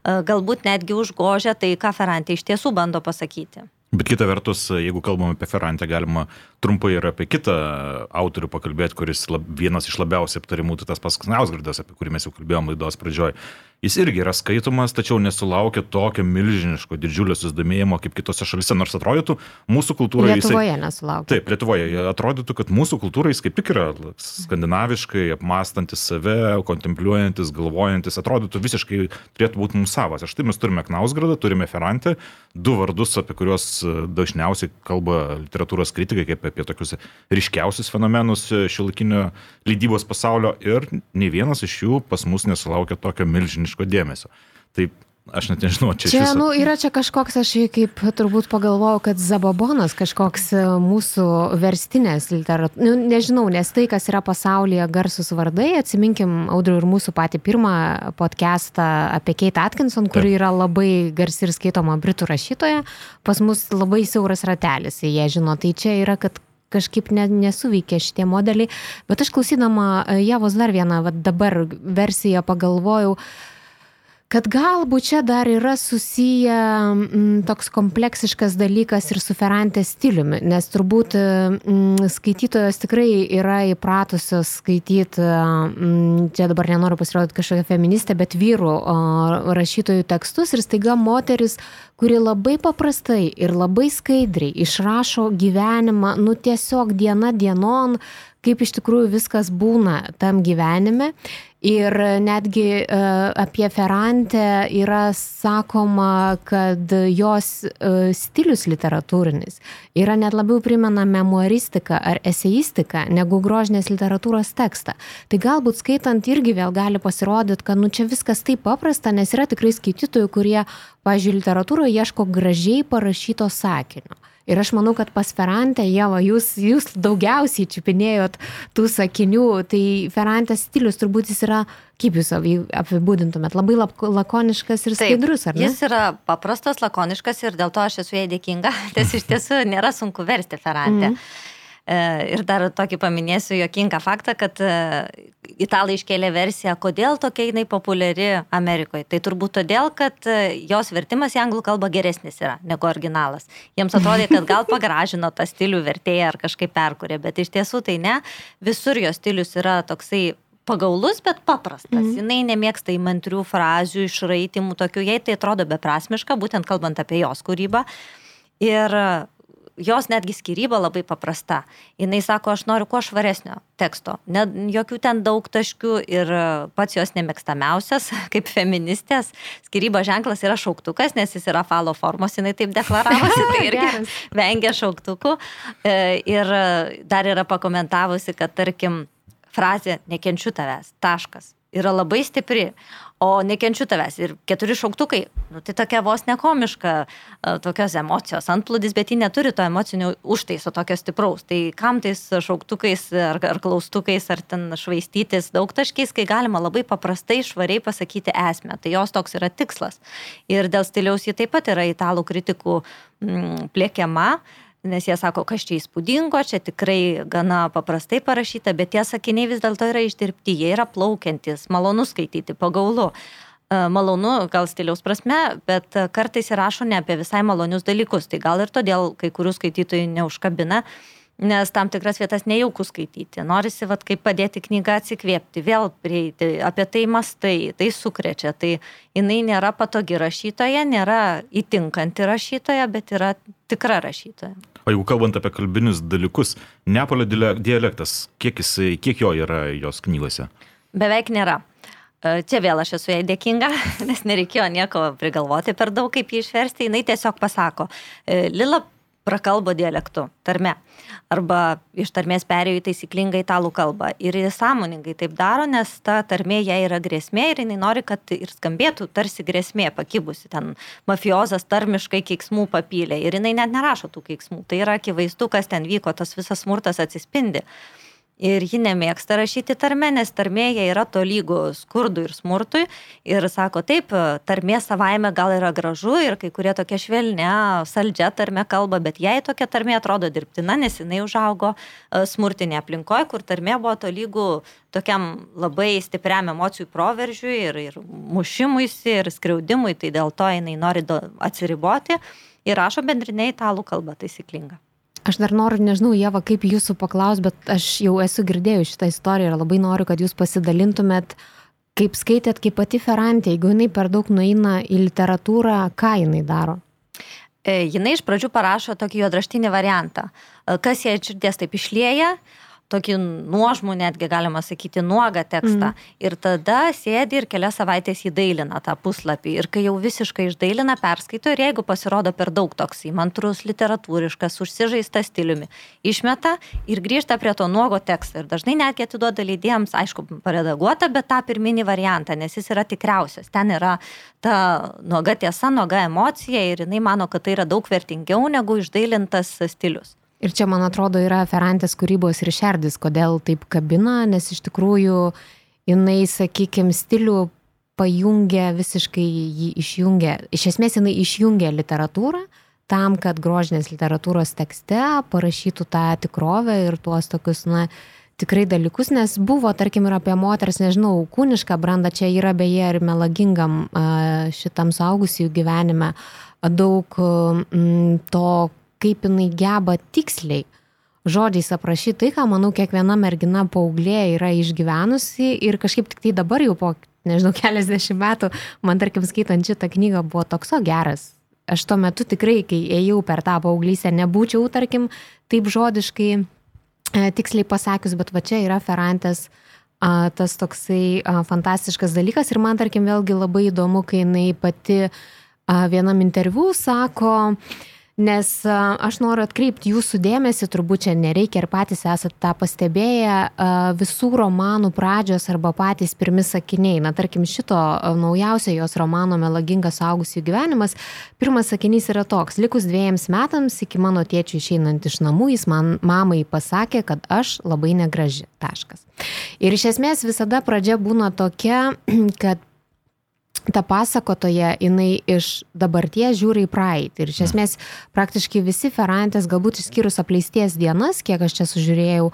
galbūt netgi užgožia tai, ką Ferrantė iš tiesų bando pasakyti. Bet kita vertus, jeigu kalbam apie Ferrantę, galima trumpai ir apie kitą autorių pakalbėti, kuris lab, vienas iš labiausiai aptarimų, tai tas pats Knausgardas, apie kurį mes jau kalbėjom laidos pradžioj. Jis irgi yra skaitomas, tačiau nesulaukia tokio milžiniško, didžiulio susidomėjimo kaip kitose šalise, nors atrodytų mūsų kultūroje. Lietuvoje jisai, nesulaukia. Taip, Lietuvoje atrodytų, kad mūsų kultūra jis kaip tik yra skandinaviškai, apmastantis save, kontempliuojantis, galvojantis, atrodytų visiškai turėtų būti mums savas. Štai mes turime Knausgradą, turime Ferrantę, du vardus, apie kuriuos dažniausiai kalba literatūros kritikai kaip apie tokius ryškiausius fenomenus šiolikinio lydybos pasaulio ir nei vienas iš jų pas mus nesulaukia tokio milžiniško milžiniško dėmesio. Tai aš net nežinau, čia. Čia, viso... nu, yra čia kažkoks, aš kaip turbūt pagalvojau, kad Zababonas kažkoks e, mūsų verstinės literatūros, nu, nežinau, nes tai, kas yra pasaulyje garsus vardai, atsiminkim, Audriu, ir mūsų patį pirmą podcastą apie Kate Atkinson, kuri yra labai garsi ir skaitoma britų rašytoja, pas mus labai siauras ratelis, jie žino, tai čia yra, kad kažkaip ne, nesuveikia šitie modeliai, bet aš klausydama e, Javos dar vieną, va, dabar versiją pagalvojau, uh, kad galbūt čia dar yra susiję m, mm, toks kompleksiškas dalykas ir su Ferrantės stiliumi, nes turbūt m, mm, skaitytojos tikrai yra įpratusios skaityti, m, mm, čia dabar nenoriu pasirodyti kažkokią feministę, bet vyrų o, rašytojų tekstus ir staiga moteris, kuri labai paprastai ir labai skaidriai išrašo gyvenimą, nu tiesiog diena dienon, kaip iš tikrųjų viskas būna tam gyvenime Ir netgi e, apie Ferrantę yra sakoma, kad jos e, stilius literatūrinis yra net labiau primena memoaristiką ar eseistiką negu grožinės literatūros tekstą. Tai galbūt skaitant irgi vėl gali pasirodyti, kad nu čia viskas taip paprasta, nes yra tikrai skaitytojų, kurie, pažiūrėjau, literatūroje ieško gražiai parašyto sakinio. Ir aš manau, kad pas Ferrantę, Jeva, jūs, jūs daugiausiai čiupinėjot tų sakinių, tai Ferrantės stilius turbūt jis yra, kaip jūs apibūdintumėt, labai lakoniškas ir skaidrus, ar ne? Jis yra paprastas, lakoniškas ir dėl to aš esu jai dėkinga, nes iš tiesų nėra sunku versti Ferrantę. Mm. E, ir dar tokį paminėsiu jokingą faktą, kad e, italai iškėlė versiją, kodėl tokia jinai populiari Amerikoje. Tai turbūt todėl, kad e, jos vertimas į anglų kalbą geresnis yra negu originalas. Jiems atrodė, kad gal pagražino tą stilių vertėją ar kažkaip perkurė, bet iš tiesų tai ne. Visur jos stilius yra toksai pagaulus, bet paprastas. Mm. Jinai nemėgsta įmantrių frazių, išraitimų tokių, jai tai atrodo beprasmiška, būtent kalbant apie jos kūrybą. Ir jos netgi skyryba labai paprasta. Jis sako, aš noriu kuo švaresnio teksto, ne, jokių ten daug taškių ir pats jos nemėgstamiausias, kaip feministės, skyrybo ženklas yra šauktukas, nes jis yra falo formos, jinai taip deklaravosi, tai irgi vengia šauktukų. E, ir dar yra pakomentavusi, kad tarkim, frazė nekenčiu tavęs, taškas yra labai stipri, o nekenčiu tavęs. Ir keturi šauktukai, nu, tai tokia vos nekomiška, tokios emocijos antplūdis, bet ji neturi to emocinio užtaiso tokio stipraus. Tai kam tais šauktukais ar, ar klaustukais, ar ten švaistytis daug taškiais, kai galima labai paprastai, švariai pasakyti esmę. Tai jos toks yra tikslas. Ir dėl stiliaus ji taip pat yra italų kritikų mm, plėkiama nes jie sako, kas čia įspūdingo, čia tikrai gana paprastai parašyta, bet tie sakiniai vis dėlto yra išdirbti, jie yra plaukiantis, malonu skaityti, pagaulu. E, malonu, gal stiliaus prasme, bet kartais įrašo ne apie visai malonius dalykus, tai gal ir todėl kai kurių skaitytojų neužkabina. Uh, nes tam tikras vietas nejauku skaityti. Norisi, vad, kaip padėti knygą atsikvėpti, vėl prieiti, apie tai mastai, tai sukrečia. Tai jinai nėra patogi rašytoja, nėra įtinkanti rašytoja, bet yra tikra rašytoja. O jeigu kalbant apie kalbinius dalykus, Neapolio dialektas, kiek, jis, kiek jo yra jos knygose? Beveik nėra. E, čia vėl aš esu jai dėkinga, nes nereikėjo nieko prigalvoti per daug, kaip jį išversti. Jis tiesiog pasako, e, Lila prakalbo dialektu, tarme. Arba iš tarmės perėjo į taisyklingą italų kalbą. Ir jis sąmoningai taip daro, nes ta tarmė jai yra grėsmė ir jinai nori, kad ir skambėtų tarsi grėsmė pakibusi. Ten mafiozas tarmiškai keiksmų papylė ir jinai net nerašo tų keiksmų. Tai yra akivaizdu, kas ten vyko, tas visas smurtas atsispindi ir ji nemėgsta rašyti tarme, nes tarmėje yra to lygo skurdui ir smurtui. Ir sako, taip, tarmė savaime gal yra gražu ir kai kurie tokia švelnia, saldžia tarmė kalba, bet jai tokia tarmė atrodo dirbtina, nes jinai užaugo e, smurtinė aplinkoje, kur tarmė buvo to lygo tokiam labai stipriam emocijų proveržiui ir, ir mušimuisi ir skriaudimui, tai dėl to jinai nori atsiriboti ir rašo bendrinė italų kalba taisyklinga. Aš dar noriu, nežinau, Jeva, kaip jūsų paklaus, bet aš jau esu girdėjus šitą istoriją ir labai noriu, kad jūs pasidalintumėt, kaip skaitėt, kaip pati Ferrantė, jeigu jinai per daug nueina į literatūrą, ką jinai daro? E, jinai iš pradžių parašo tokį juodraštinį variantą. E, kas jai širdies taip išlieja, tokį nuožmų, netgi galima sakyti, nuogą tekstą. Mm. Ir tada sėdi ir kelias savaitės įdailina tą puslapį. Ir kai jau visiškai išdailina, perskaito ir jeigu pasirodo per daug toks įmantrus, literatūriškas, užsižaistas stiliumi, išmeta ir grįžta prie to nuogo teksto. Ir dažnai netgi atiduoda leidėjams, aišku, paredaguota, bet tą pirminį variantą, nes jis yra tikriausias. Ten yra ta nuoga tiesa, nuoga emocija ir jinai mano, kad tai yra daug vertingiau negu išdailintas stilius. Ir čia, man atrodo, yra Ferrantės kūrybos ir šerdis, kodėl taip kabina, nes iš tikrųjų jinai, sakykime, stilių pajungia visiškai jį išjungia. Iš esmės jinai išjungia literatūrą tam, kad grožinės literatūros tekste parašytų tą tikrovę ir tuos tokius, na, tikrai dalykus, nes buvo, tarkim, ir apie moters, nežinau, kūnišką brandą, čia yra beje ir melagingam šitam saugusių gyvenime daug to, kaip jinai geba tiksliai žodžiais aprašyti tai, ką, manau, kiekviena mergina paauglė yra išgyvenusi ir kažkaip tik tai dabar jau po, nežinau, keliasdešimt metų, man tarkim skaitant šitą knygą buvo toks o geras. Aš tuo metu tikrai, kai ėjau per tą paauglysę, nebūčiau, tarkim, taip žodiškai e, tiksliai pasakius, bet va čia yra Ferrantės a, tas toksai a, fantastiškas dalykas ir man, tarkim, vėlgi labai įdomu, kai jinai pati a, vienam interviu sako, a, Nes aš noriu atkreipti jūsų dėmesį, turbūt čia nereikia ir patys esate tą pastebėję, visų romanų pradžios arba patys pirmi sakiniai. Na, tarkim, šito naujausio jos romano Melagingas augusių gyvenimas, pirmas sakinys yra toks, likus dviejams metams iki mano tėčių išeinant iš namų, jis man mamai pasakė, kad aš labai negraži. Taškas. Ir iš esmės visada pradžia būna tokia, kad ta pasakotoja, jinai iš dabarties žiūri į praeitį. Ir iš esmės praktiškai visi Ferrantės, galbūt išskyrus apleisties dienas, kiek aš čia sužiūrėjau,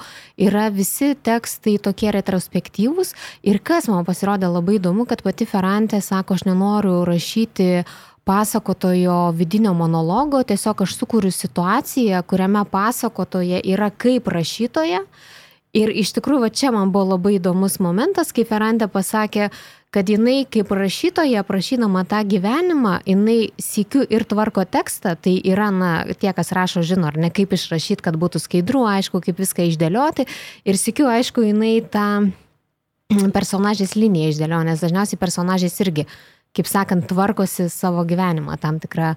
yra visi tekstai tokie retrospektyvūs. Ir kas man pasirodė labai įdomu, kad pati Ferrantė sako, aš nenoriu rašyti pasakotojo vidinio monologo, tiesiog aš sukūriu situaciją, kuriame pasakotoje yra kaip rašytoja. Ir iš tikrųjų, va čia man buvo labai įdomus momentas, kai Ferrantė pasakė, kad jinai kaip rašytoja, prašydama tą gyvenimą, jinai sikiu ir tvarko tekstą, tai yra, na, tie, kas rašo, žino, ar ne, kaip išrašyti, kad būtų skaidru, aišku, kaip viską išdėlioti. Ir sikiu, aišku, jinai tą personažės liniją išdėlioja, nes dažniausiai personažės irgi, kaip sakant, tvarkosi savo gyvenimą tam tikrą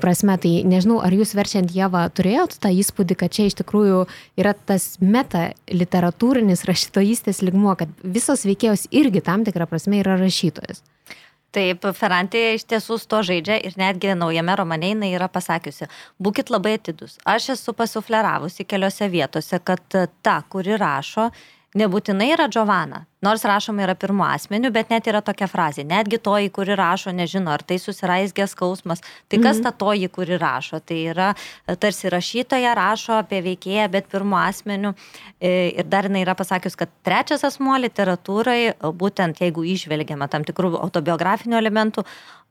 prasme. Tai nežinau, ar jūs verčiant Jėvą turėjot tą įspūdį, kad čia iš tikrųjų yra tas meta literatūrinis rašytojystės ligmuo, kad visos veikėjos irgi tam tikrą prasme yra rašytojas. Taip, Ferrantė iš tiesų to žaidžia ir netgi naujame romane jinai yra pasakiusi, būkite labai atidus. Aš esu pasufleravusi keliose vietose, kad ta, kuri rašo, nebūtinai yra Giovanna. Nors rašoma yra pirmo asmeniu, bet net yra tokia frazė. Netgi toji, kuri rašo, nežino, ar tai susiraizgęs skausmas. Tai kas mhm. ta toji, kuri rašo? Tai yra e, tarsi rašytoja rašo apie veikėją, bet pirmo asmeniu. E, ir dar jinai yra pasakius, kad trečias asmuo literatūrai, būtent jeigu išvelgiama tam tikrų autobiografinių elementų,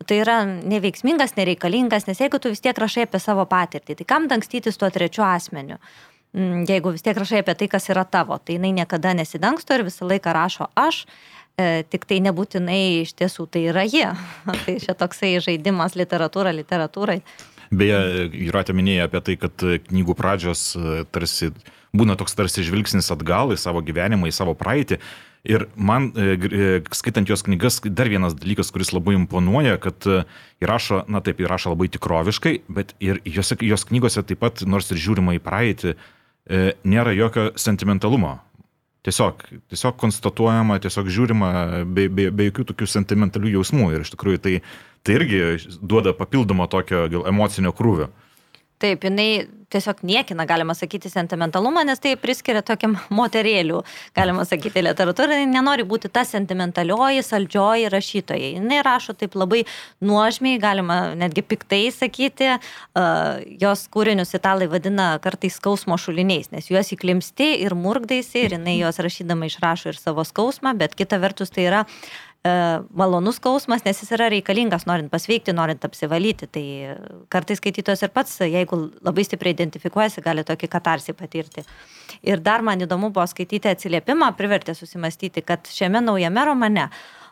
tai yra neveiksmingas, nereikalingas, nes jeigu tu vis tiek rašai apie savo patirtį, tai kam dangstytis tuo trečiu asmeniu? Mm, jeigu vis tiek rašai apie tai, kas yra tavo, tai jinai niekada nesidangsto ir visą laiką rašo aš, e, tik tai nebūtinai iš tiesų tai yra jie. tai čia toksai žaidimas literatūra literatūrai. Beje, Jūratė minėjo apie tai, kad knygų pradžios e, tarsi būna toks tarsi žvilgsnis atgal į savo gyvenimą, į savo praeitį. Ir man, e, e, skaitant jos knygas, dar vienas dalykas, kuris labai imponuoja, kad įrašo, na taip, įrašo labai tikroviškai, bet ir jos, jos knygose taip pat, nors ir žiūrima į praeitį, nėra jokio sentimentalumo. Tiesiog, tiesiog konstatuojama, tiesiog žiūrima be, be, be jokių tokių sentimentalių jausmų ir iš tikrųjų tai, tai irgi duoda papildomo tokio gal emocinio krūvio. Taip, jinai tiesiog niekina, galima sakyti, sentimentalumą, nes tai priskiria tokiam moterėlių, galima sakyti, literatūrai. Nenori būti ta sentimentalioji, saldžioji rašytoja. Jis rašo taip labai nuožmiai, galima netgi piktai sakyti. Jos kūrinius italai vadina kartais skausmo šuliniais, nes juos įklimsti ir murgdaisi ir jinai juos rašydama išrašo ir savo skausmą, bet kita vertus tai yra malonus skausmas, nes jis yra reikalingas norint pasveikti, norint apsivalyti. Tai kartais skaitytojas ir pats, jeigu labai stipriai identifikuojasi, gali tokį katarsį patirti. Ir dar man įdomu buvo skaityti atsiliepimą, privertė susimastyti, kad šiame naujame romane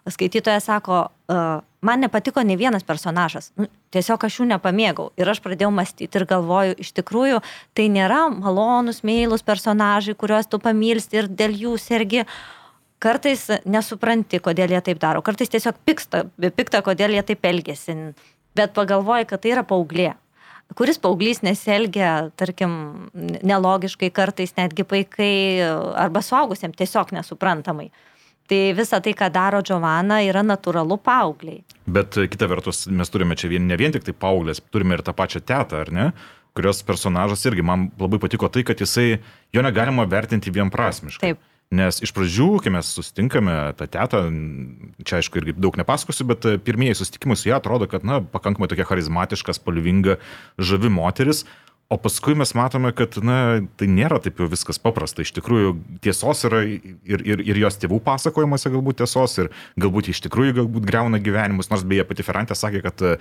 skaitytojas sako, e, man nepatiko ne vienas personažas, nu, tiesiog aš jų nepamėgau. Ir aš pradėjau mąstyti ir galvoju, iš tikrųjų, tai nėra malonus, meilus personažai, kuriuos tu pamilsti ir dėl jų sergi kartais nesupranti, kodėl jie taip daro, kartais tiesiog pikta, pikta kodėl jie taip elgesi, bet pagalvoji, kad tai yra paauglė. Kuris paauglys nesielgia, tarkim, nelogiškai, kartais netgi vaikai arba suaugusiam tiesiog nesuprantamai. Tai visa tai, ką daro Giovanna, yra natūralu paaugliai. Bet kita vertus, mes turime čia vien, ne vien tik tai paauglės, turime ir tą pačią tetą, ar ne? kurios personažas irgi man labai patiko tai, kad jisai, jo negalima vertinti vienprasmiškai. Taip. Nes iš pradžių, kai mes susitinkame tą tetą, čia aišku irgi daug nepasakosiu, bet e, pirmieji susitikimai su ją atrodo, kad, na, pakankamai tokia charizmatiška, spalvinga, žavi moteris, O paskui mes matome, kad na, tai nėra taip jau viskas paprasta. Iš tikrųjų, tiesos yra ir, ir, ir jos tėvų pasakojimuose galbūt tiesos, ir galbūt iš tikrųjų galbūt greuna gyvenimus. Nors beje, pati Ferrantė sakė, kad e,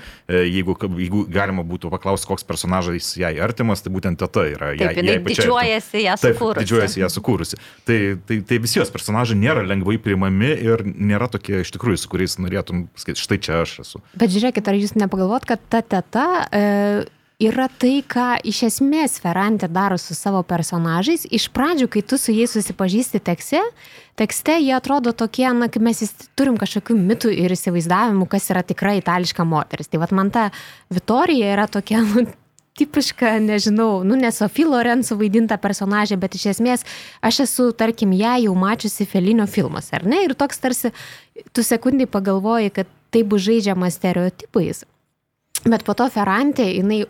jeigu, jeigu galima būtų paklausti, koks personažas jai artimas, tai būtent teta yra. Taip, jai, jai didžiuojasi ją sukūrusi. Taip, didžiuojasi ją sukūrusi. Tai, tai, tai visi jos personažai nėra lengvai priimami ir nėra tokie iš tikrųjų, su kuriais norėtum sakyti, štai čia aš esu. Bet žiūrėkit, ar jūs nepagalvot, kad ta teta... E yra tai, ką iš esmės Ferrantė daro su savo personažais. Iš pradžių, kai tu su jais susipažįsti tekste, tekste jie atrodo tokie, na, kaip mes turim kažkokių mitų ir įsivaizdavimų, kas yra tikra itališka moteris. Tai vad man ta Vitorija yra tokia, nu, tipiška, nežinau, nu, ne Sofija Lorenzo vaidinta personažė, bet iš esmės aš esu, tarkim, ją jau mačiusi Felinio filmuose, ar ne? Ir toks tarsi, tu sekundį pagalvoji, kad tai bus žaidžiama stereotipais. Bet po to Ferrantė, jinai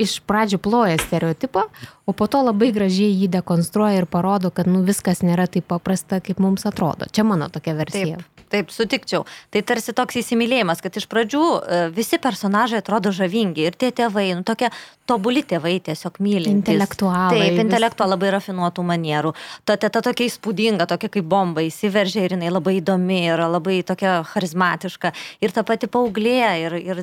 iš pradžių ploja stereotipą, o po to labai gražiai jį dekonstruoja ir parodo, kad nu, viskas nėra taip paprasta, kaip mums atrodo. Čia mano tokia versija. Taip. Taip, sutikčiau. Tai tarsi toks įsimylėjimas, kad iš pradžių e, visi personažai atrodo žavingi ir tie tėvai, nu tokie tobuli tėvai tiesiog myli. Intelektualai. Taip, intelektualai labai rafinuotų manierų. Ta teta tokia įspūdinga, tokia kaip bomba, įsiveržia ir jinai labai įdomi, yra labai tokia charizmatiška. Ir ta pati paauglė. Ir, ir,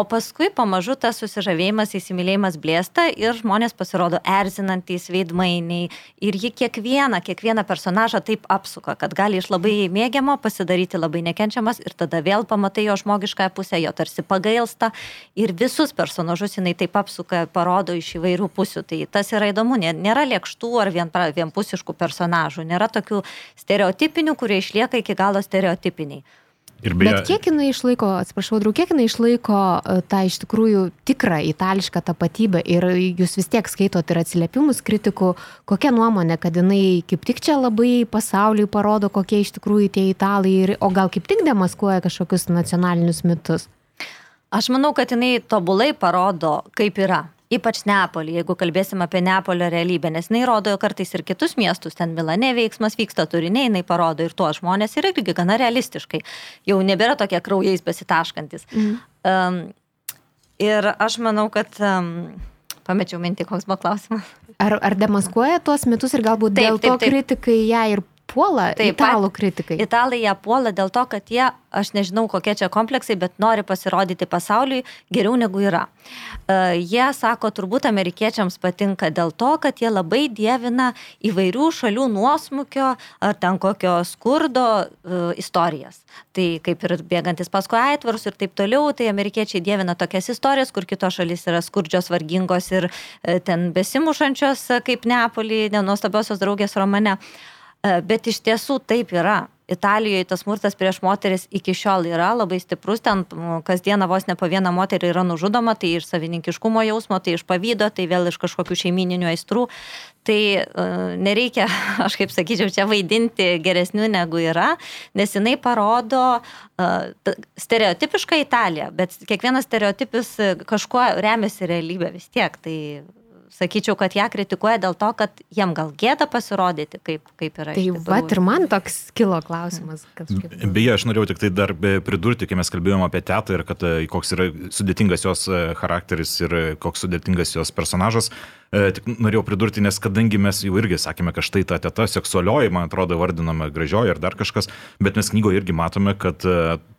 O paskui pamažu tas susižavėjimas, įsimylėjimas blėsta ir žmonės pasirodo erzinantys veidmainiai. Ir ji kiekvieną, kiekvieną personažą taip apsuka, kad gali iš labai mėgiamo pasidaryti labai nekenčiamas ir tada vėl pamatai jo žmogiškąją pusę, jo tarsi pagailsta. Ir visus personažus jinai taip apsuka, parodo iš įvairių pusių. Tai tas yra įdomu, nė- nėra lėkštų ar vien, vienpusiškų personažų, nėra tokių stereotipinių, kurie išlieka iki galo stereotipiniai. Ir beje, Bet kiek jinai išlaiko, atsiprašau, draug, kiek jinai išlaiko e, tą iš tikrųjų tikrą itališką tapatybę ir jūs vis tiek skaitot ir atsiliepimus kritikų, kokia nuomonė, kad jinai kaip tik čia labai pasauliui parodo, kokie iš tikrųjų tie italai, ir, o gal kaip tik demaskuoja kažkokius nacionalinius mitus. Aš manau, kad jinai tobulai parodo, kaip yra. Ypač Neapolį, jeigu kalbėsim apie Neapolio realybę, nes jinai rodo kartais ir kitus miestus, ten Milane veiksmas vyksta turiniai, jinai parodo ir tuos žmonės ir irgi gana realistiškai. Jau nebėra tokie kraujais besitaškantis. Mm. Um, ir aš manau, kad... Um, pamečiau mintį, koks buvo klausimas. Ar, ar demaskuoja tuos mitus ir galbūt Taip, dėl taip, to taip. kritikai ją ir puola, Taip, italų kritikai? Italai ją puola dėl to, kad jie, aš nežinau kokie čia kompleksai, bet nori pasirodyti pasauliui geriau negu yra. Uh, jie sako, turbūt amerikiečiams patinka dėl to, kad jie labai dievina įvairių šalių nuosmukio ar ten kokio skurdo uh, istorijas. Tai kaip ir bėgantis paskui aitvarus ir taip toliau, tai amerikiečiai dievina tokias istorijas, kur kitos šalis yra skurdžios, vargingos ir uh, ten besimušančios, uh, kaip Neapolį, nenuostabiosios draugės romane. E, Bet iš tiesų taip yra. Italijoje tas smurtas prieš moteris iki šiol yra labai stiprus, ten kasdieną vos ne po vieną moterį yra nužudoma, tai iš savininkiškumo jausmo, tai iš pavydo, tai vėl iš kažkokių šeimininių aistrų. Tai uh, nereikia, aš kaip sakyčiau, čia vaidinti geresnių negu yra, nes jinai parodo uh, stereotipišką Italiją, bet kiekvienas stereotipis e, kažkuo remiasi realybė vis tiek. Tai sakyčiau, kad ją kritikuoja dėl to, kad jiem gal gėda pasirodyti, kaip, kaip yra. Tai iš tikrųjų. va ir man toks kilo klausimas. Kažkaip. Beje, aš norėjau tik tai dar pridurti, kai mes kalbėjome apie tetą ir kad e, koks yra sudėtingas jos e, charakteris ir e, koks sudėtingas jos personažas. Tik norėjau pridurti, nes kadangi mes jau irgi sakėme, kad štai ta teta seksualioji, man atrodo, vardinama gražioji ar dar kažkas, bet mes knygoje irgi matome, kad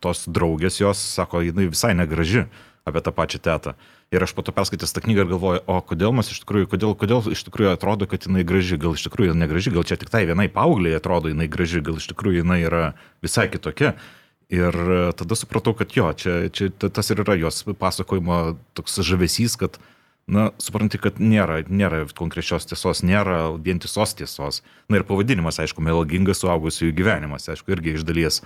tos draugės jos sako, jinai visai negraži apie tą pačią tetą. Ir aš po to perskaitęs tą knygą ir galvoju, o kodėl mes iš tikrųjų, kodėl, kodėl iš tikrųjų atrodo, kad jinai graži, gal iš tikrųjų negraži, gal čia tik tai vienai paaugliai atrodo jinai graži, gal iš tikrųjų jinai yra visai kitokia. Ir e, tada supratau, kad jo, čia, čia ta- tas ir yra jos pasakojimo toks žavesys, kad, na, supranti, kad nėra, nėra konkrečios tiesos, nėra vientisos tiesos. Na ir pavadinimas, aišku, melagingas suaugusiųjų gyvenimas, aišku, irgi iš dalies,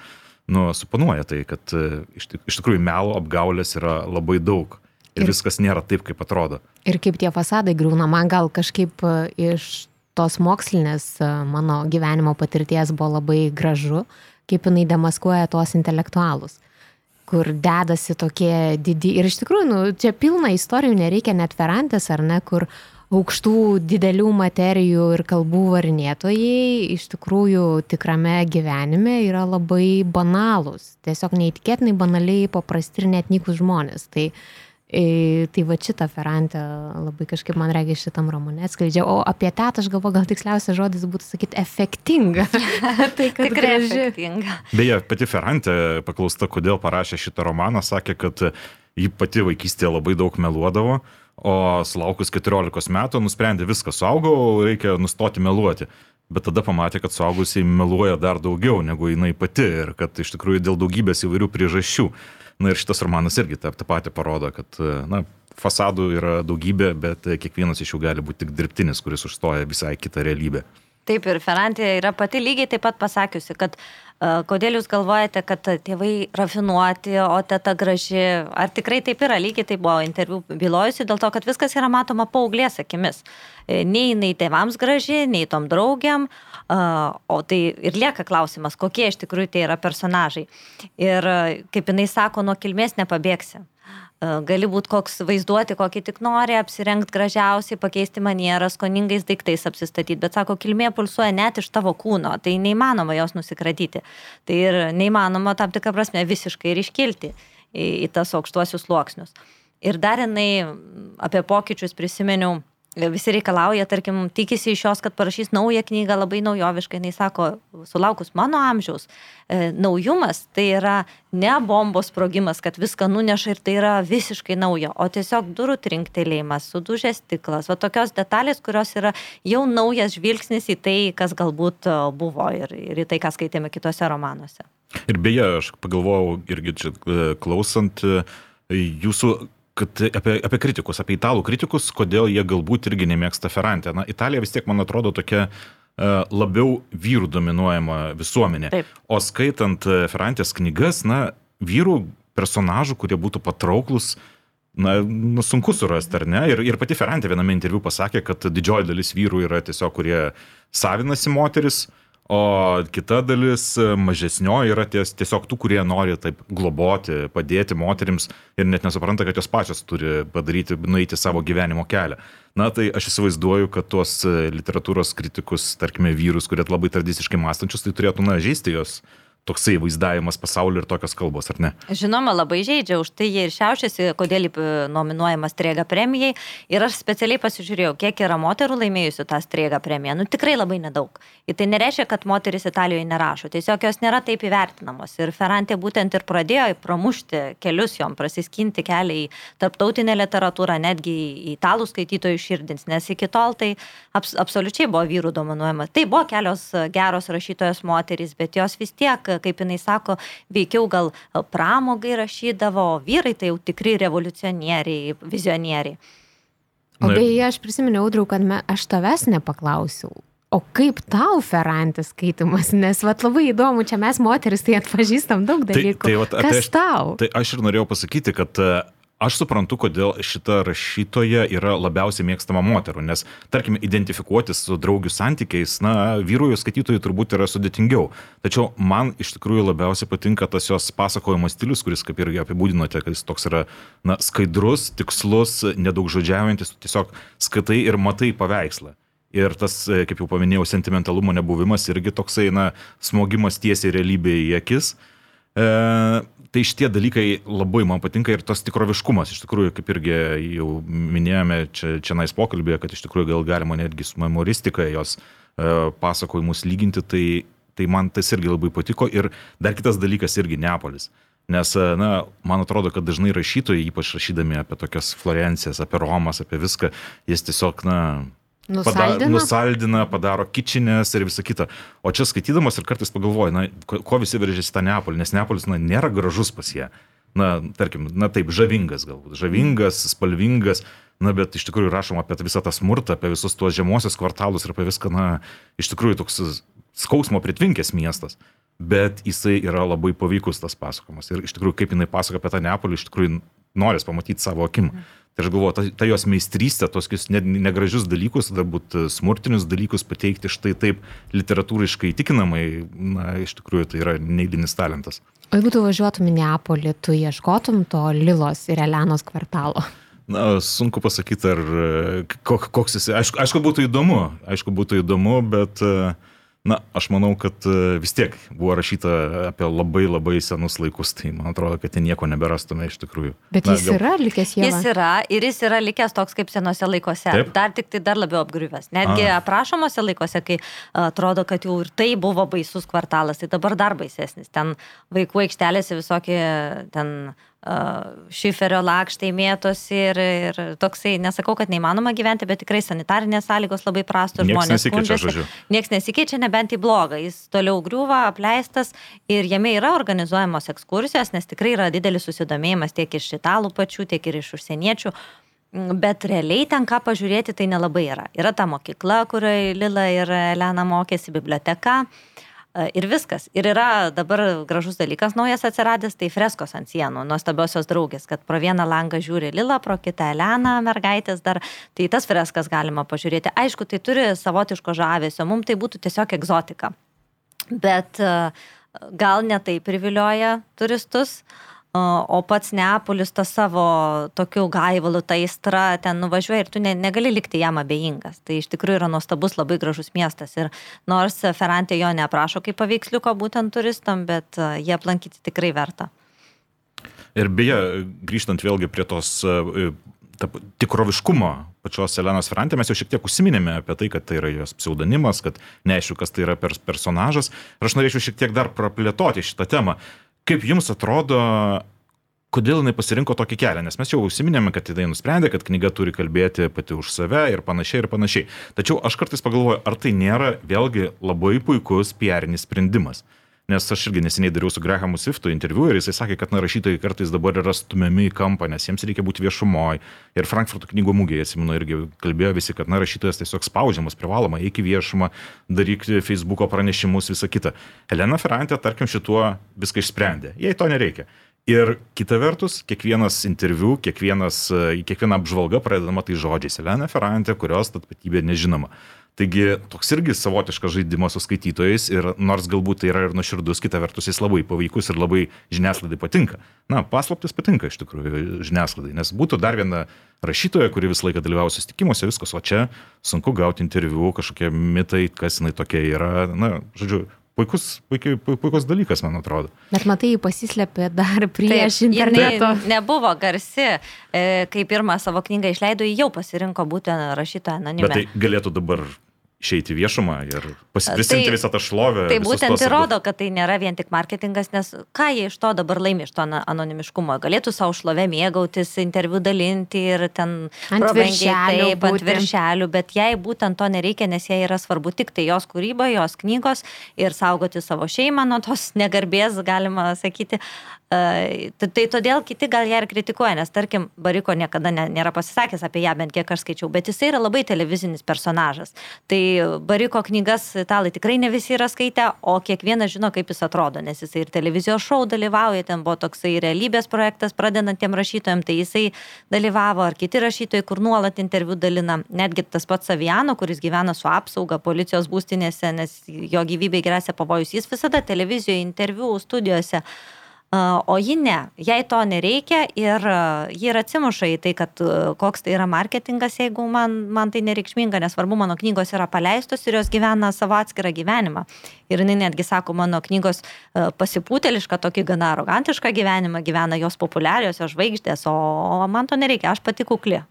nu, suponuoja tai, kad e, iš, iš tikrųjų melo apgaulės yra labai daug. Ir, Ir- viskas nėra taip, kaip atrodo. Ir kaip tie fasadai griūna, man gal kažkaip e, iš tos mokslinės e, mano gyvenimo patirties buvo labai gražu, kaip jinai demaskuoja tuos intelektualus kur dedasi tokie didi. Ir iš tikrųjų, nu, čia pilna istorijų, nereikia net ferantės ar ne, kur aukštų didelių materijų ir kalbų varinėtojai iš tikrųjų tikrame gyvenime yra labai banalūs. Tiesiog neįtikėtinai banaliai paprasti ir net nykus žmonės. Tai, e, tai va šitą ferantę labai kažkaip man reikia šitam romane atskleidžia. O apie tetą aš galvoju, gal tiksliausias žodis būtų sakyti efektinga. tai kad Tikrai efektinga. Beje, pati Ferrante paklausta, kodėl parašė šitą romaną, sakė, kad ji pati vaikystėje labai daug meluodavo, o sulaukus 14 metų nusprendė viską, suaugau, reikia nustoti meluoti. Bet tada pamatė, kad suaugusiai meluoja dar daugiau negu jinai pati ir kad iš tikrųjų dėl daugybės įvairių priežasčių. Na ir šitas romanas irgi tą, tą patį parodo, kad na, fasadų yra daugybė, bet kiekvienas iš jų gali būti tik dirbtinis, kuris užstoja visai kitą realybę. Taip ir Ferrantė yra pati lygiai taip pat pasakiusi, kad uh, kodėl jūs galvojate, kad tėvai rafinuoti, o teta graži. Ar tikrai taip yra? Lygiai taip buvo interviu bylojusi dėl to, kad viskas yra matoma paauglės akimis. E, Nei jinai tėvams graži, nei tom draugiam. O tai ir lieka klausimas, kokie iš tikrųjų tai yra personažai. Ir uh, kaip jinai sako, nuo kilmės nepabėgsi. Gali būti koks vaizduoti, kokį tik nori, apsirengti gražiausiai, pakeisti manierą, skoningais daiktais apsistatyti, bet sako, kilmė pulsuoja net iš tavo kūno, tai neįmanoma jos nusikratyti. Tai ir neįmanoma tam tikrą prasme visiškai ir iškilti į, į tas aukštuosius sluoksnius. Ir dar jinai apie pokyčius prisiminiau visi reikalauja, tarkim, tikisi iš jos, kad parašys naują knygą labai naujoviškai. Jis sako, sulaukus mano amžiaus, e, naujumas tai yra ne bombos sprogimas, kad viską nuneša ir tai yra visiškai nauja, o tiesiog durų trinktelėjimas, sudužęs stiklas, o tokios detalės, kurios yra jau naujas žvilgsnis į tai, kas galbūt e, buvo ir, ir į tai, ką skaitėme kitose romanuose. Ir beje, aš pagalvojau irgi čia e, klausant jūsų kad apie, apie kritikus, apie italų kritikus, kodėl jie galbūt irgi nemėgsta Ferrantę. Na, Italija vis tiek, man atrodo, tokia uh, labiau vyrų dominuojama visuomenė. Taip. O skaitant e, Ferrantės knygas, na, vyrų personažų, kurie būtų patrauklus, na, nu, sunku surasti, ar ne? Ir, ir pati Ferrantė viename interviu pasakė, kad didžioji dalis vyrų yra tiesiog, kurie savinasi moteris, uh, O kita dalis mažesnioji yra ties, tiesiog tų, kurie nori taip globoti, padėti moterims ir net nesupranta, kad jos pačios turi padaryti, nueiti savo gyvenimo kelią. Na tai aš įsivaizduoju, kad tuos e, literatūros kritikus, tarkime, vyrus, kurie labai tradiciškai mąstančius, tai turėtų, na, žaisti jos toksai vaizdavimas pasaulio ir tokios kalbos, ar ne? Žinoma, labai žaidžia, už tai jie ir šiaušiasi, kodėl nominuojamas Strėga premijai. Ir aš specialiai pasižiūrėjau, kiek yra moterų laimėjusių tą Strėga premiją. Nu tikrai labai nedaug. Ir tai nereiškia, kad moteris Italijoje nerašo. Tiesiog jos nėra taip įvertinamos. Ir Ferrantė būtent ir pradėjo pramušti kelius jom, prasiskinti kelią į tarptautinę literatūrą, netgi į italų skaitytojų širdins, nes iki tol tai abs absoliučiai buvo vyrų dominuojama. Tai buvo kelios geros rašytojos moterys, bet jos vis tiek kaip jinai sako, veikiau gal pramogai rašydavo, o vyrai tai jau tikri revoliucionieriai, vizionieriai. O beje, aš prisiminiau, audriau, kad me, aš tavęs nepaklausiau. O kaip tau Ferrantis skaitimas? Nes vat, labai įdomu, čia mes moteris tai atpažįstam daug tai- dalykų. Tai, tai, vat, Kas aš, tau? Tai aš ir norėjau pasakyti, kad Aš suprantu, kodėl šita rašytoja yra labiausiai mėgstama moterų, nes, tarkim, identifikuotis su draugių santykiais, na, vyrųjų skaitytojų turbūt yra sudėtingiau. Tačiau man iš tikrųjų labiausiai patinka tas jos pasakojimo stilius, kuris, kaip irgi apibūdinote, kad jis toks yra, na, skaidrus, tikslus, nedaug žodžiaujantis, tiesiog skaitai ir matai paveikslą. Ir tas, kaip jau paminėjau, sentimentalumo nebuvimas irgi toksai, na, smogimas tiesiai realybėje į akis. E, tai šitie dalykai labai man patinka ir tas tikroviškumas, iš tikrųjų, kaip irgi jau minėjome čia, čia nais pokalbėje, kad iš tikrųjų gal galima netgi su memoristika jos e, pasakojimus lyginti, tai, tai man tas irgi labai patiko. Ir dar kitas dalykas irgi Neapolis. Nes, e, na, man atrodo, kad dažnai rašytojai, ypač rašydami apie tokias Florencijas, apie Romas, apie viską, jis tiesiog, na, Nusaldina? Nusaldina, padaro kičinės ir visa kita. O čia skaitydamas ir kartais pagalvoju, na, ko, visi veržėsi tą Neapolį, nes Neapolis, na, nėra gražus pas ją. Na, tarkim, na taip, žavingas galbūt, žavingas, spalvingas, na, bet iš tikrųjų rašom apie visą tą smurtą, apie visus tuos žemosios kvartalus ir apie viską, na, iš tikrųjų toks skausmo pritvinkęs miestas. Bet jisai yra labai paveikus tas pasakojimas. Ir iš tikrųjų, kaip jinai pasako apie tą Neapolį, iš tikrųjų norės pamatyti savo akim. Mhm. Tai aš galvoju, ta, ta jos meistrystė, tokius ne, negražius dalykus, galbūt e, smurtinius dalykus pateikti štai taip literatūriškai įtikinamai, na, iš tikrųjų tai yra neįdinis talentas. O jeigu tu važiuotum į Neapolį, tu ieškotum to Lilos ir Elenos kvartalo? Na, sunku pasakyti, ar e, koks jis, aišku, aišku, būtų įdomu, aišku, būtų įdomu, bet uh, Na, aš manau, kad e, vis tiek buvo rašyta apie labai labai senus laikus, tai man atrodo, kad ten nieko neberastume iš tikrųjų. Bet Na, jis gal... yra likęs jau. Jis yra ir jis yra likęs toks kaip senose laikose. Taip? Dar tik tai dar labiau apgriuvęs. Netgi A. aprašomose laikose, kai atrodo, kad jau ir tai buvo baisus kvartalas, tai dabar dar baisesnis. Ten vaikų aikštelėse visokie ten šiferio lakštai mėtosi ir, ir toksai, nesakau, kad neįmanoma gyventi, bet tikrai sanitarinės sąlygos labai prastos, Niekas žmonės nesikeičia, žodžiu. Niekas nesikeičia, nebent į blogą, jis toliau griūva, apleistas ir jame yra organizuojamos ekskursijos, nes tikrai yra didelis susidomėjimas tiek iš italų pačių, tiek ir iš užsieniečių. Bet realiai ten ką pažiūrėti tai nelabai yra. Yra ta mokykla, kurioje Lila ir Elena mokėsi, biblioteka. Uh, Ir viskas. Ir yra dabar gražus dalykas naujas atsiradęs, tai freskos ant sienų, nuostabiosios draugės, kad pro vieną langą žiūri Lila, pro kitą Elena, mergaitės dar, tai tas freskas galima pažiūrėti. Aišku, tai turi savotiško žavesio, mums tai būtų tiesiog egzotika. Bet gal netai privilioja turistus. O pats Neapolis tą savo tokiu gaivalu, ta aistra ten nuvažiuoja ir tu ne, negali likti jam abejingas. Tai iš tikrųjų yra nuostabus, labai gražus miestas. Ir nors Ferrantė jo neaprašo kaip paveiksliuko būtent turistam, bet jie aplankyti tikrai verta. Ir beje, grįžtant vėlgi prie tos ta, tikroviškumo pačios Elenos Ferrantė, mes jau šiek tiek užsiminėme apie tai, kad tai yra jos pseudonimas, kad neaišku, kas tai yra per personažas. Ir aš norėčiau šiek tiek dar praplėtoti šitą temą. Kaip jums atrodo, kodėl jinai pasirinko tokį kelią, nes mes jau užsiminėme, kad jinai nusprendė, kad knyga turi kalbėti pati už save ir panašiai ir panašiai. Tačiau aš kartais pagalvoju, ar tai nėra vėlgi labai puikus piarinis sprendimas. Nes aš irgi neseniai dariau su Grahamu Swiftu interviu ir jisai sakė, kad na, rašytojai kartais dabar yra stumiami į kampą, nes jiems reikia būti viešumoje. Ir Frankfurto knygų mūgėje, atsimenu, irgi kalbėjo visi, kad na, rašytojas tiesiog spaudžiamas, privaloma, eik į viešumą, daryk Facebook'o pranešimus, visą kitą. Elena Ferrantė, tarkim, šituo viską išsprendė. Jai to nereikia. Ir kita vertus, kiekvienas interviu, kiekvienas, kiekviena apžvalga pradedama tai žodžiais Elena Ferrantė, kurios tapatybė nežinoma. Taigi toks irgi savotiškas žaidimas su skaitytojais ir nors galbūt tai yra ir nuoširdus, kita vertus jis labai paveikus ir labai žiniasklaidai patinka. Na, paslaptis patinka iš tikrųjų žiniasklaidai, nes būtų dar viena rašytoja, kuri visą laiką dalyvauja susitikimuose, viskas, o čia sunku gauti interviu, kažkokie mitai, kas jinai tokia yra. Na, žodžiu, puikus, puikiai, puikus dalykas, man atrodo. Bet matai, jį pasislėpė dar prieš Taip, interneto. Nebuvo garsi, e, kai pirmą savo knygą išleido, jau pasirinko būti rašytoją anonimę. Bet tai galėtų dabar išeiti į viešumą ir prisimti tai, visą tą šlovę. Tai būtent ir rodo, kad tai nėra vien tik marketingas, nes ką jie iš to dabar laimi iš to anonimiškumo? Galėtų savo šlovę mėgautis, interviu dalinti ir ten ant viršelių, taip, ant viršelių, bet jai būtent to nereikia, nes jai yra svarbu tik tai jos kūryba, jos knygos ir saugoti savo šeimą nuo tos negarbės, galima sakyti. Tai, tai todėl kiti gal ją ir kritikuoja, nes tarkim, Bariko niekada nėra pasisakęs apie ją, bent kiek aš skaičiau, bet jisai yra labai televizinis personažas. Tai Bariko knygas italai tikrai ne visi yra skaitę, o kiekvienas žino, kaip jis atrodo, nes jisai ir televizijos šou dalyvauja, ten buvo toksai realybės projektas pradedantiem rašytojams, tai jisai dalyvavo, ar kiti rašytojai, kur nuolat interviu dalina, netgi tas pats Saviano, kuris gyvena su apsauga policijos būstinėse, nes jo gyvybei grėsia pavojus, jis visada televizijoje, interviu, studijose o ji ne, jai to nereikia ir ji ir atsimuša į tai, kad koks tai yra marketingas, jeigu man, man tai nereikšminga, nesvarbu, mano knygos yra paleistos ir jos gyvena savo atskirą gyvenimą. Ir jinai netgi sako, mano knygos pasipūtelišką, tokį gana arogantišką gyvenimą gyvena jos populiariosios žvaigždės, o man to nereikia, aš pati kukli.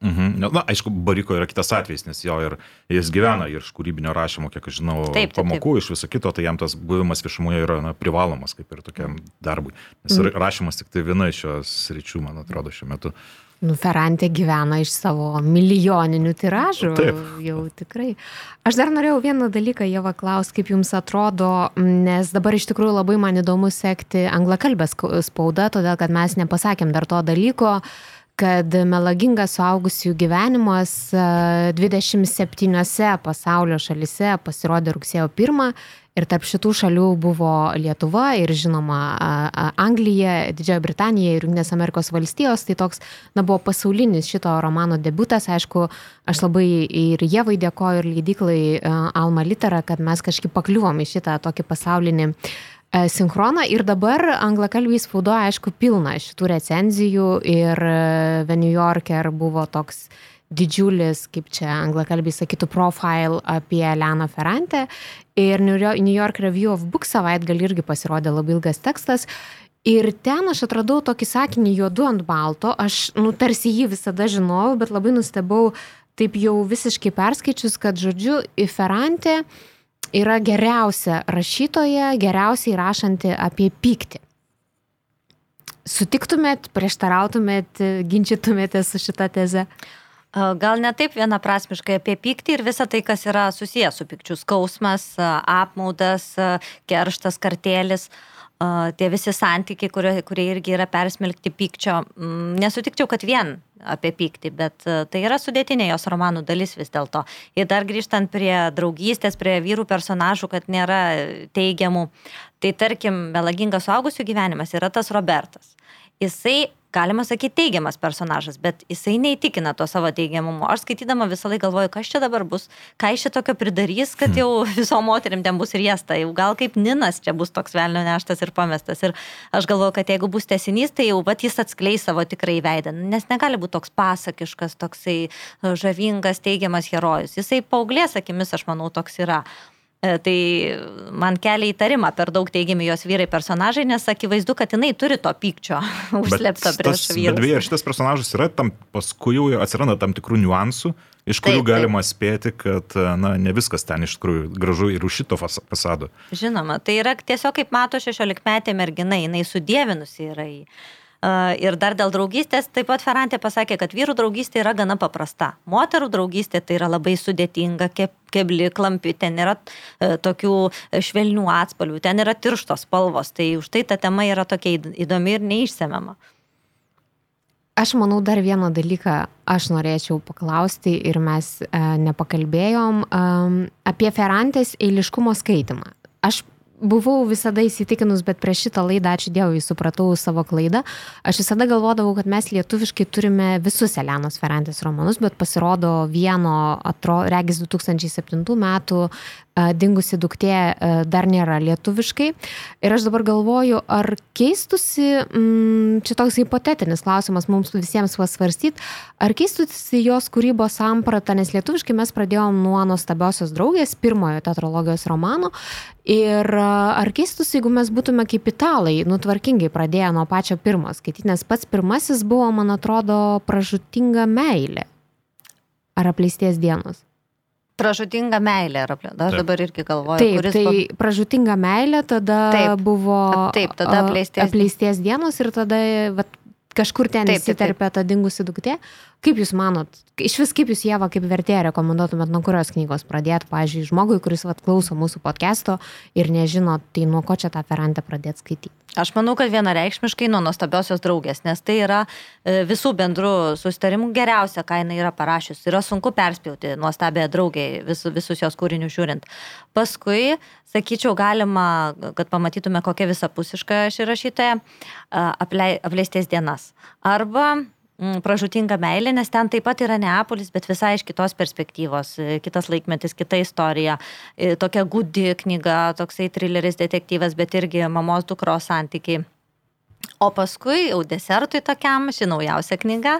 Mhm. Na, aišku, Bariko yra kitas atvejis, nes jo ir jis gyvena ir iš kūrybinio rašymo, kiek aš žinau, taip, taip, pamokų, taip. iš viso kito, tai jam tas buvimas viešumoje yra na, privalomas kaip ir tokiam darbui. Nes mhm. rašymas tik tai viena iš šios ryčių, man atrodo, šiuo metu. Nu, Ferrantė gyvena iš savo milijoninių tiražų. Taip. Jau tikrai. Aš dar norėjau vieną dalyką, Jeva, klaus, kaip jums atrodo, nes dabar iš tikrųjų labai man įdomu sekti anglakalbės spaudą, todėl kad mes nepasakėm dar to dalyko. Kad melagingas suaugusiųjų gyvenimas 27 pasaulio šalise pasirodė rugsėjo 1 ir tarp šitų šalių buvo Lietuva ir žinoma Anglija, Didžioji Britanija ir Junktinės Amerikos valstijos. Tai toks, na, buvo pasaulinis šito romano debutas. Aišku, aš labai ir Jėvai dėkoju ir leidiklai Alma Litera, kad mes kažkaip pakliuvom į šitą tokį pasaulinį uh, E, sinchroną ir dabar anglakalbiai spaudoje, aišku, pilna šitų recenzijų ir e, The New Yorker buvo toks didžiulis, kaip čia anglakalbiai sakytų, profile apie Leną Ferrantę ir New York Review of Books savaitgalį irgi pasirodė labai ilgas tekstas. Ir ten aš atradau tokį sakinį juodu ant balto, aš, nu, tarsi jį visada žinojau, bet labai nustebau taip jau visiškai perskaičius, kad, žodžiu, į Ferrantę uh, yra geriausia rašytoja, geriausiai rašanti apie pyktį. Sutiktumėt, prieštarautumėt, ginčytumėte su šita teze? Gal ne taip vienaprasmiškai apie pyktį ir visą tai, kas yra susijęs su pikčiu - skausmas, apmaudas, kerštas, kartėlis. Tie visi santykiai, kurie, kurie irgi yra persmelkti pykčio. Mm, nesutikčiau, kad vien apie pyktį, bet tai yra sudėtinė jos romanų dalis vis dėlto. Ir dar grįžtant prie draugystės, prie vyrų personažų, kad nėra teigiamų, tai tarkim, melagingas suaugusių gyvenimas yra tas Robertas. Jisai galima sakyti, teigiamas personažas, bet jisai neįtikina to savo teigiamumo. Aš skaitydama visą laiką galvoju, kas čia dabar bus, ką iš čia tokio pridarys, kad jau viso moterim ten bus riesta, jau gal kaip Ninas čia bus toks velnio neštas ir pamestas. Ir aš galvoju, kad jeigu bus tesinys, tai jau vat jis atskleis savo tikrai veidą, nes negali būti toks pasakiškas, toksai žavingas, teigiamas herojus. Jisai paauglės akimis, aš manau, toks yra. E, tai man kelia įtarimą per daug teigiami jos vyrai personažai, nes akivaizdu, kad jinai turi to pykčio užslepto prieš vyrus. Bet beje, šitas personažas yra tam, paskui jau atsiranda tam tikrų niuansų, iš kurių taip, galima taip. spėti, kad na, ne viskas ten iš tikrųjų gražu ir už šito fasado. Žinoma, tai yra tiesiog kaip mato 16 metė mergina, jinai sudėvinusi yra į... Ir dar dėl draugystės, taip pat Ferrantė pasakė, kad vyrų draugystė yra gana paprasta. Moterų draugystė tai yra labai sudėtinga, kebli, klampi, ten yra e, tokių švelnių atspalvių, ten yra tirštos spalvos, tai už tai ta tema yra tokia įdomi ir neišsemiama. Aš manau, dar vieną dalyką aš norėčiau paklausti ir mes e, nepakalbėjom um, apie Ferrantės eiliškumo skaitimą. Aš buvau visada įsitikinus, bet prieš šitą laidą, ačiū Dievui, supratau savo klaidą. Aš visada galvodavau, kad mes lietuviškai turime visus Elenos Ferrantės romanus, bet pasirodo vieno, atro, regis 2007 metų dingusi duktė dar nėra lietuviškai. Ir aš dabar galvoju, ar keistusi, mm, čia toks hipotetinis klausimas mums visiems pasvarstyti, ar keistusi jos kūrybos samprata, nes lietuviškai mes pradėjom nuo nuostabiosios draugės, pirmojo teatrologijos romano. Ir ar keistusi, jeigu mes būtume kaip italai, nutvarkingai pradėję nuo pačio pirmo skaityti, nes pats pirmasis buvo, man atrodo, pražutinga meilė. Ar apleisties dienos? Pražutinga meilė aplink. Aš dabar irgi galvoju. Taip, tai po... pražutinga meilė tada taip, buvo taip, tada apleisties, apleisties dienos ir tada vat, kažkur ten įsiterpė ta dingusi duktė. Kaip Jūs manot, iš vis kaip Jūs Jėva kaip vertėja rekomenduotumėt, nuo kurios knygos pradėti, pavyzdžiui, žmogui, kuris vat, klauso mūsų podcast'o ir nežino, tai nuo ko čia tą ferantę pradėti skaityti? Aš manau, kad vienareikšmiškai nuo nuostabiosios draugės, nes tai yra e, visų bendrų susitarimų geriausia, ką jinai yra parašius. Yra sunku perspjauti nuostabę draugę vis, visus jos kūrinius žiūrint. Paskui, sakyčiau, galima, kad pamatytume, kokia visapusiška ši rašytoja, apleisties dienas. Arba pražutinga meilė, nes ten taip pat yra Neapolis, bet visai iš kitos perspektyvos, e, kitas laikmetis, kita istorija, e, tokia gudi knyga, toksai trileris detektyvas, bet irgi mamos dukros santykiai. O paskui jau desertui tokiam ši naujausia knyga,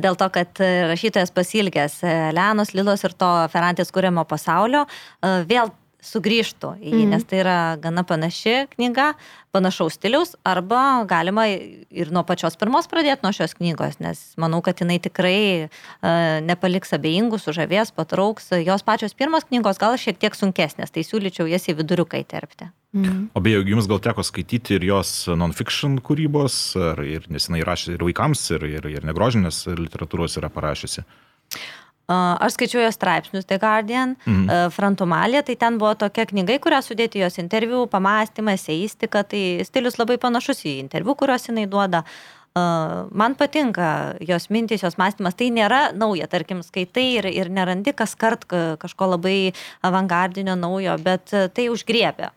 dėl to, kad rašytojas pasilgęs Lenos, Lilos ir to Ferrantės kūrimo pasaulio, e, vėl sugrįžtų į jį, mm. nes tai yra gana panaši knyga, panašaus stiliaus, arba galima ir nuo pačios pirmos pradėti nuo šios knygos, nes manau, kad jinai tikrai uh, nepaliks abejingų, sužavės, patrauks. Jos pačios pirmos knygos gal šiek tiek sunkesnės, tai siūlyčiau jas į viduriuką įterpti. Mm. O beje, jums gal teko skaityti ir jos non-fiction kūrybos, ar, ir nes jinai rašė ir vaikams, ir, ir, ir negrožinės literatūros yra parašiusi. Aš skaičiu jos straipsnius The Guardian, mhm. Frantumalė, tai ten buvo tokia knyga, kurią sudėti jos interviu, pamastymas, eistika, tai stilius labai panašus į interviu, kuriuos jinai duoda. Man patinka jos mintys, jos mąstymas, tai nėra nauja, tarkim, skaitai ir, ir nerandi kas kart kažko labai avangardinio naujo, bet tai užgriebia.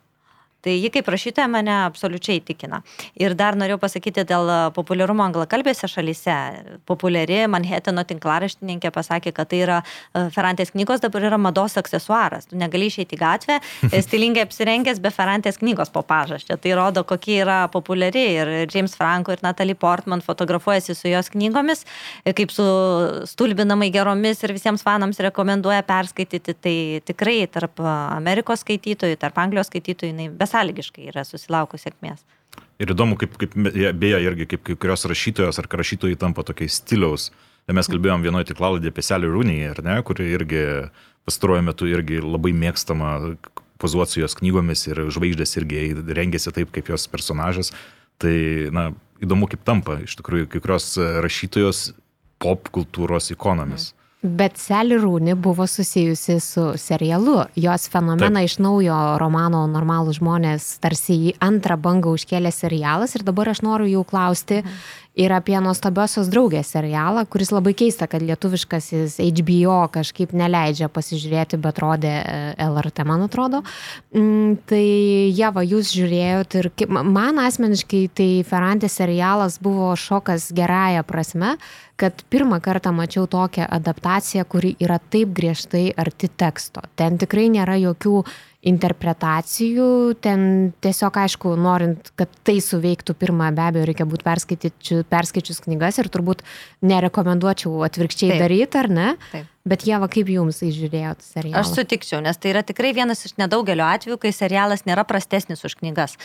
Tai ji kaip rašytoja mane absoliučiai įtikina. Ir dar noriu pasakyti dėl populiarumo anglakalbėse šalyse. Populiari Manhattano tinklaraštininkė pasakė, kad tai yra e, Ferrantės knygos dabar yra mados aksesuaras. Tu negali išeiti į gatvę, e, stilingai apsirengęs be Ferrantės knygos po pažaštė. Tai rodo, kokia yra populiari. Ir James Franco ir Natalie Portman fotografuojasi su jos knygomis, e, kaip su stulbinamai geromis ir visiems fanams rekomenduoja perskaityti. Tai tikrai tarp Amerikos skaitytojų, tarp Anglijos skaitytojų, besąlygiškai yra susilaukus sėkmės. Ir įdomu, kaip, kaip beje, irgi kaip kai kurios rašytojos ar rašytojai tampa tokiais stiliaus. Mes kalbėjom vienoje tiklaladėje apie Selį Rūnį, ar ne, kuri irgi pastaruoju metu irgi labai mėgstama pozuoti su jos knygomis ir žvaigždės irgi rengiasi taip, kaip jos personažas. Tai, na, įdomu, kaip tampa iš tikrųjų kai kurios rašytojos pop kultūros ikonomis. Bet Sally Rooney buvo susijusi su serialu. Jos fenomeną Taip. iš naujo romano Normalų žmonės tarsi į antrą bangą užkėlė serialas ir dabar aš noriu jau klausti ir apie nuostabiosios draugės serialą, kuris labai keista, kad lietuviškasis HBO kažkaip neleidžia pasižiūrėti, bet rodė e, LRT, man atrodo. Mm, tai Jeva, jūs žiūrėjot ir man asmeniškai tai Ferrantės serialas buvo šokas gerąją prasme, kad pirmą kartą mačiau tokią adaptaciją, kuri yra taip griežtai arti teksto. Ten tikrai nėra jokių interpretacijų, ten tiesiog aišku, norint, kad tai suveiktų pirmą, be abejo, reikia būti perskaičius knygas ir turbūt nerekomenduočiau atvirkščiai daryti, ar ne? Taip. Bet Jeva, kaip jums įžiūrėjot serialą? Aš sutikčiau, nes tai yra tikrai vienas iš nedaugelio atvejų, kai serialas nėra prastesnis už knygas.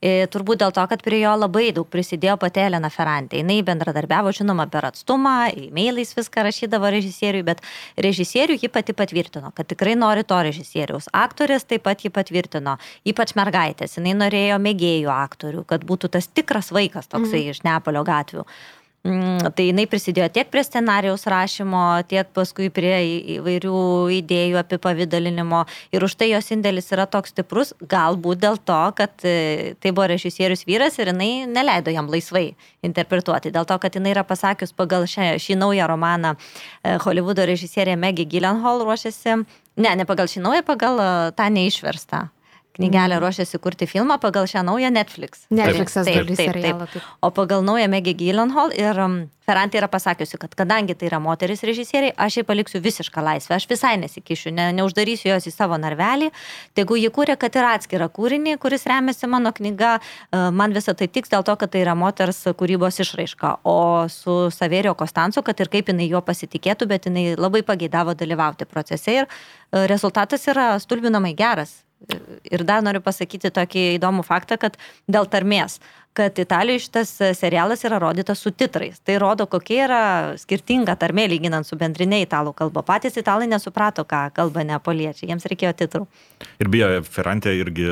E, turbūt dėl to, kad prie jo labai daug prisidėjo pati Elena Ferrantė. Jis bendradarbiavo, žinoma, per atstumą, e-mailais viską rašydavo režisieriui, bet režisieriui ji pati patvirtino, kad tikrai nori to režisieriaus. Aktorės taip pat ji patvirtino, ypač mergaitės. Jis norėjo mėgėjų aktorių, kad būtų tas tikras vaikas toksai mm. iš Neapolio gatvių. Mm, tai jinai prisidėjo tiek prie scenarijaus rašymo, tiek paskui prie įvairių idėjų apipavydalinimo. Ir už tai jos indėlis yra toks stiprus, galbūt dėl to, kad e, tai buvo režisierius vyras ir jinai neleido jam laisvai interpretuoti. Dėl to, kad jinai yra pasakius pagal šią, šį naują romaną e, Hollywoodo režisierė Maggie Gyllenhaal ruošiasi, ne, ne pagal šį naują, pagal e, tą neišverstą knygelę mm. ruošiasi kurti filmą pagal šią naują Netflix. Netflixas taip, taip, taip, serialą, taip. O pagal naują Maggie Gyllenhaal ir um, Ferrantė yra pasakiusi, kad kadangi tai yra moteris režisieriai, aš jai paliksiu visišką laisvę, aš visai nesikišiu, ne, neuždarysiu jos į savo narvelį, tegu ji kūrė, kad yra atskira kūrinį, kuris remiasi mano knyga, uh, man visą tai tiks dėl to, kad tai yra moters kūrybos išraiška, o su Saverio Kostancu, kad ir kaip jinai juo pasitikėtų, bet jinai labai pageidavo dalyvauti procese ir uh, rezultatas yra stulbinamai geras Ir dar noriu pasakyti tokį įdomų faktą, kad dėl tarmės, kad Italijoje šitas serialas yra rodytas su titrais. Tai rodo, kokia yra skirtinga tarmė lyginant su bendrinė italų kalba. Patys italai nesuprato, ką kalba neapoliečiai, jiems reikėjo titrų. Ir beje, Ferrantė irgi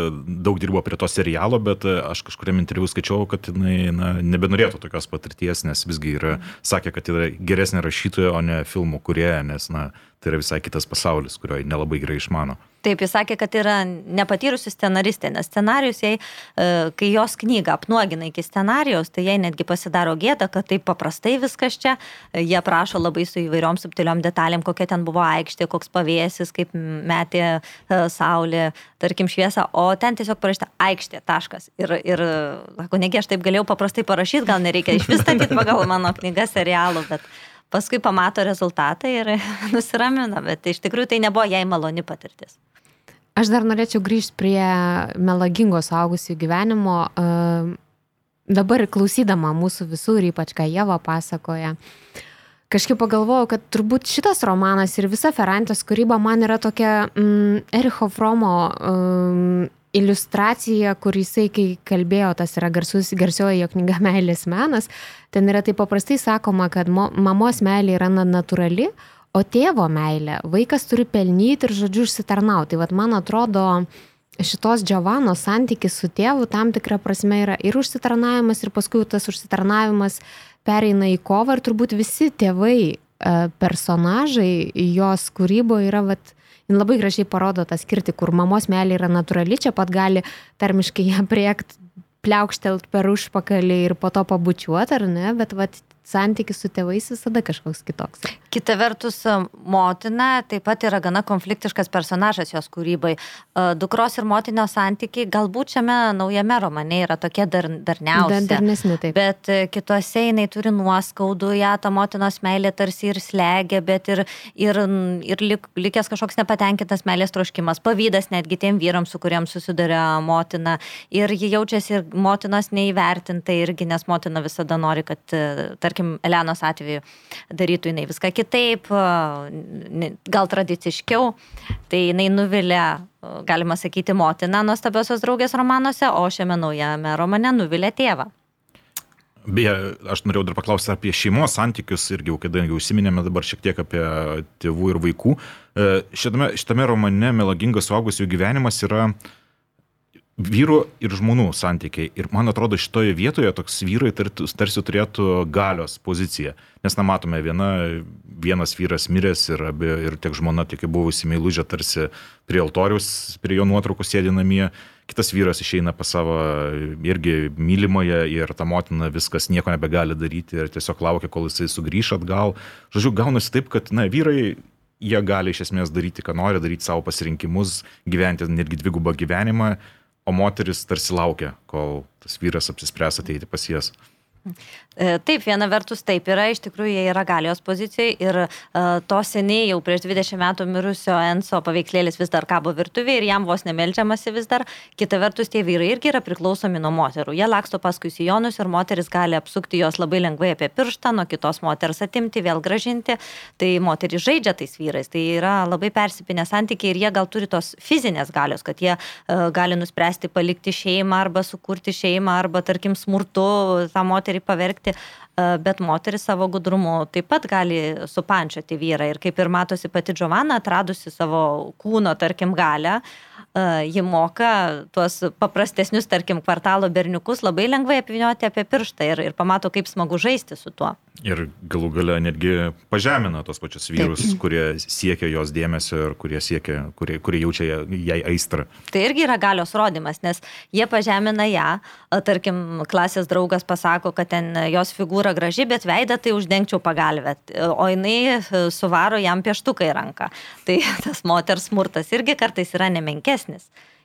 daug dirbo prie to serialo, bet aš kažkuriam interviu skaičiau, kad jinai na, nebenorėtų tokios patirties, nes visgi yra, sakė, kad yra geresnė rašytoja, o ne filmų kurieja, nes na, tai yra visai kitas pasaulis, kurio nelabai gerai išmano. Taip, jis sakė, kad yra nepatyrusi scenaristė, nes scenarius jai, e, kai jos knygą apnuogina iki scenarijaus, tai jai netgi pasidaro gėda, kad taip paprastai viskas čia, e, jie prašo labai su įvairiom subtiliom detalėm, kokia ten buvo aikštė, koks pavėsis, kaip metė e, saulė, tarkim šviesa, o ten tiesiog parašyta aikštė, taškas. Ir, ir sako, negi aš taip galėjau paprastai parašyti, gal nereikia iš vis statyti pagal mano knygą serialų, bet paskui pamato rezultatą ir nusiramina, bet iš tikrųjų tai nebuvo jai maloni patirtis. Aš dar norėčiau grįžti prie melagingo suaugusių gyvenimo. Dabar klausydama mūsų visų ir ypač ką Jėva pasakoja, kažkaip pagalvojau, kad turbūt šitas romanas ir visa Ferrantės kūryba man yra tokia mm, Ericho Fromo mm, iliustracija, kur jisai, kai kalbėjo, tas yra garsus, garsioji jo knyga Meilės menas, ten yra taip paprastai sakoma, kad mo, mamos meilė yra natūrali, O tėvo meilė, vaikas turi pelnyti ir, žodžiu, užsitarnauti. Tai vad, man atrodo, šitos Džiovano santykis su tėvu tam tikrą prasme yra ir užsitarnavimas, ir paskui tas užsitarnavimas pereina į kovą ir turbūt visi tėvai, e, personažai jos kūryboje yra, vat, labai gražiai parodo tą skirtį, kur mamos meilė yra natūrali, čia pat gali tarmiškai ją priekti, pliaukštelt per užpakalį ir po to pabučiuoti, ar ne, bet vat, santykis su tėvais visada kažkoks kitoks. Kita vertus, motina taip pat yra gana konfliktiškas personažas jos kūrybai. Dukros ir motinio santykiai galbūt šiame naujame romane yra tokie dar, darniausi. Dar, darnesni taip. Bet e, kituose jinai turi nuoskaudų, ją ta motinos meilė tarsi ir slegia, bet ir, ir, ir lik, likęs kažkoks nepatenkintas meilės troškimas, pavydas netgi tiem vyrams, su kuriems susiduria motina. Ir ji jaučiasi ir motinos neįvertinta irgi, nes motina visada nori, kad, e, tarkim, Elenos atveju darytų jinai viską kitaip, gal tradiciškiau, tai jinai nuvilia, galima sakyti, motiną nuostabiosios draugės romanuose, o šiame naujame romane nuvilia tėvą. Beje, aš norėjau dar paklausti apie šeimos santykius irgi, kadangi užsiminėme dabar šiek tiek apie tėvų ir vaikų. E, šitame, šitame romane Melagingas suaugusių gyvenimas yra vyrų ir žmonių santykiai. Ir man atrodo, šitoje vietoje toks vyrai tarsi turėtų galios poziciją. Nes nematome, viena, vienas vyras miręs ir, abi, ir tiek žmona, tiek buvusi meilužė tarsi prie altorius, prie jo nuotraukų sėdi namie. Kitas vyras išeina pas savo irgi mylimąją ir ta motina viskas nieko nebegali daryti ir tiesiog laukia, kol jisai sugrįš atgal. Žodžiu, gaunasi taip, kad na, vyrai jie gali iš esmės daryti, ką nori, daryti savo pasirinkimus, gyventi netgi dvigubą gyvenimą o moteris tarsi laukia, kol tas vyras apsispręs ateiti pas jas. E, taip, viena vertus taip yra, iš tikrųjų jie yra galios pozicijoje ir uh, to seniai jau prieš 20 metų mirusio Enso paveikslėlis vis dar kabo virtuvėje ir jam vos nemelčiamasi vis dar. Kita vertus, tie vyrai irgi yra priklausomi nuo moterų. Jie laksto paskui sijonus ir moteris gali apsukti jos labai lengvai apie pirštą, nuo kitos moters atimti, vėl gražinti. Tai moteris žaidžia tais vyrais. Tai yra labai persipinę santykiai ir jie gal turi tos fizinės galios, kad jie uh, gali nuspręsti palikti šeimą arba sukurti šeimą arba, tarkim, smurtu tą moterį pavergti bet moteris savo gudrumu taip pat gali supančioti vyrą. Ir kaip ir matosi pati Džovana, atradusi savo kūno, tarkim, galę, ji moka tuos paprastesnius, tarkim, kvartalo berniukus labai lengvai apvinioti apie pirštą ir, ir pamato, kaip smagu žaisti su tuo. Ir galų gale netgi pažemina tos pačius vyrus, Taip. kurie siekia jos dėmesio ir kurie, siekia, kurie, kurie jaučia jai aistrą. Tai irgi yra galios rodimas, nes jie pažemina ją, tarkim, klasės draugas pasako, kad ten jos figūra graži, bet veidą tai uždengčiau pagalbę, o jinai suvaro jam pieštuką į ranką. Tai tas moters smurtas irgi kartais yra nemenkesnis.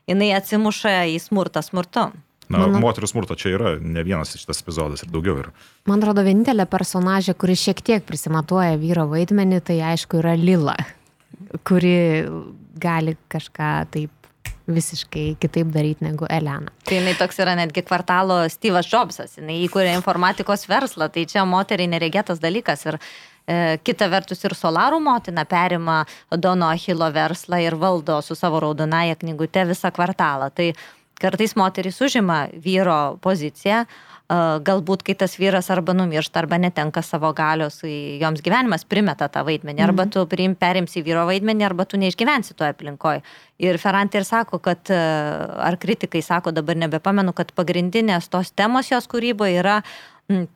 Jinai atsimuša į smurtą smurtu. Na, Mano... moterų smurto čia yra ne vienas šitas epizodas ir daugiau yra. Man atrodo, vienintelė personažė, kuri šiek tiek prisimatuoja vyro vaidmenį, tai aišku yra Lila, kuri gali kažką taip visiškai kitaip daryti negu Elena. Tai jinai toks yra netgi kvartalo Steve'as Jobsas, jinai įkūrė informatikos verslą, tai čia moteriai neregėtas dalykas. Ir kita vertus ir Solarų motina perima Dono Achilo verslą ir valdo su savo raudonaja knygute visą kvartalą. Tai kartais moteris užima vyro poziciją, galbūt kai tas vyras arba numiršta, arba netenka savo galios, joms gyvenimas primeta tą vaidmenį, arba mhm. tu priim, perimsi vyro vaidmenį, arba tu neišgyvensi toje aplinkoje. Ir Ferrantė ir sako, kad, ar kritikai sako, dabar nebepamenu, kad pagrindinės tos temos jos kūryboje yra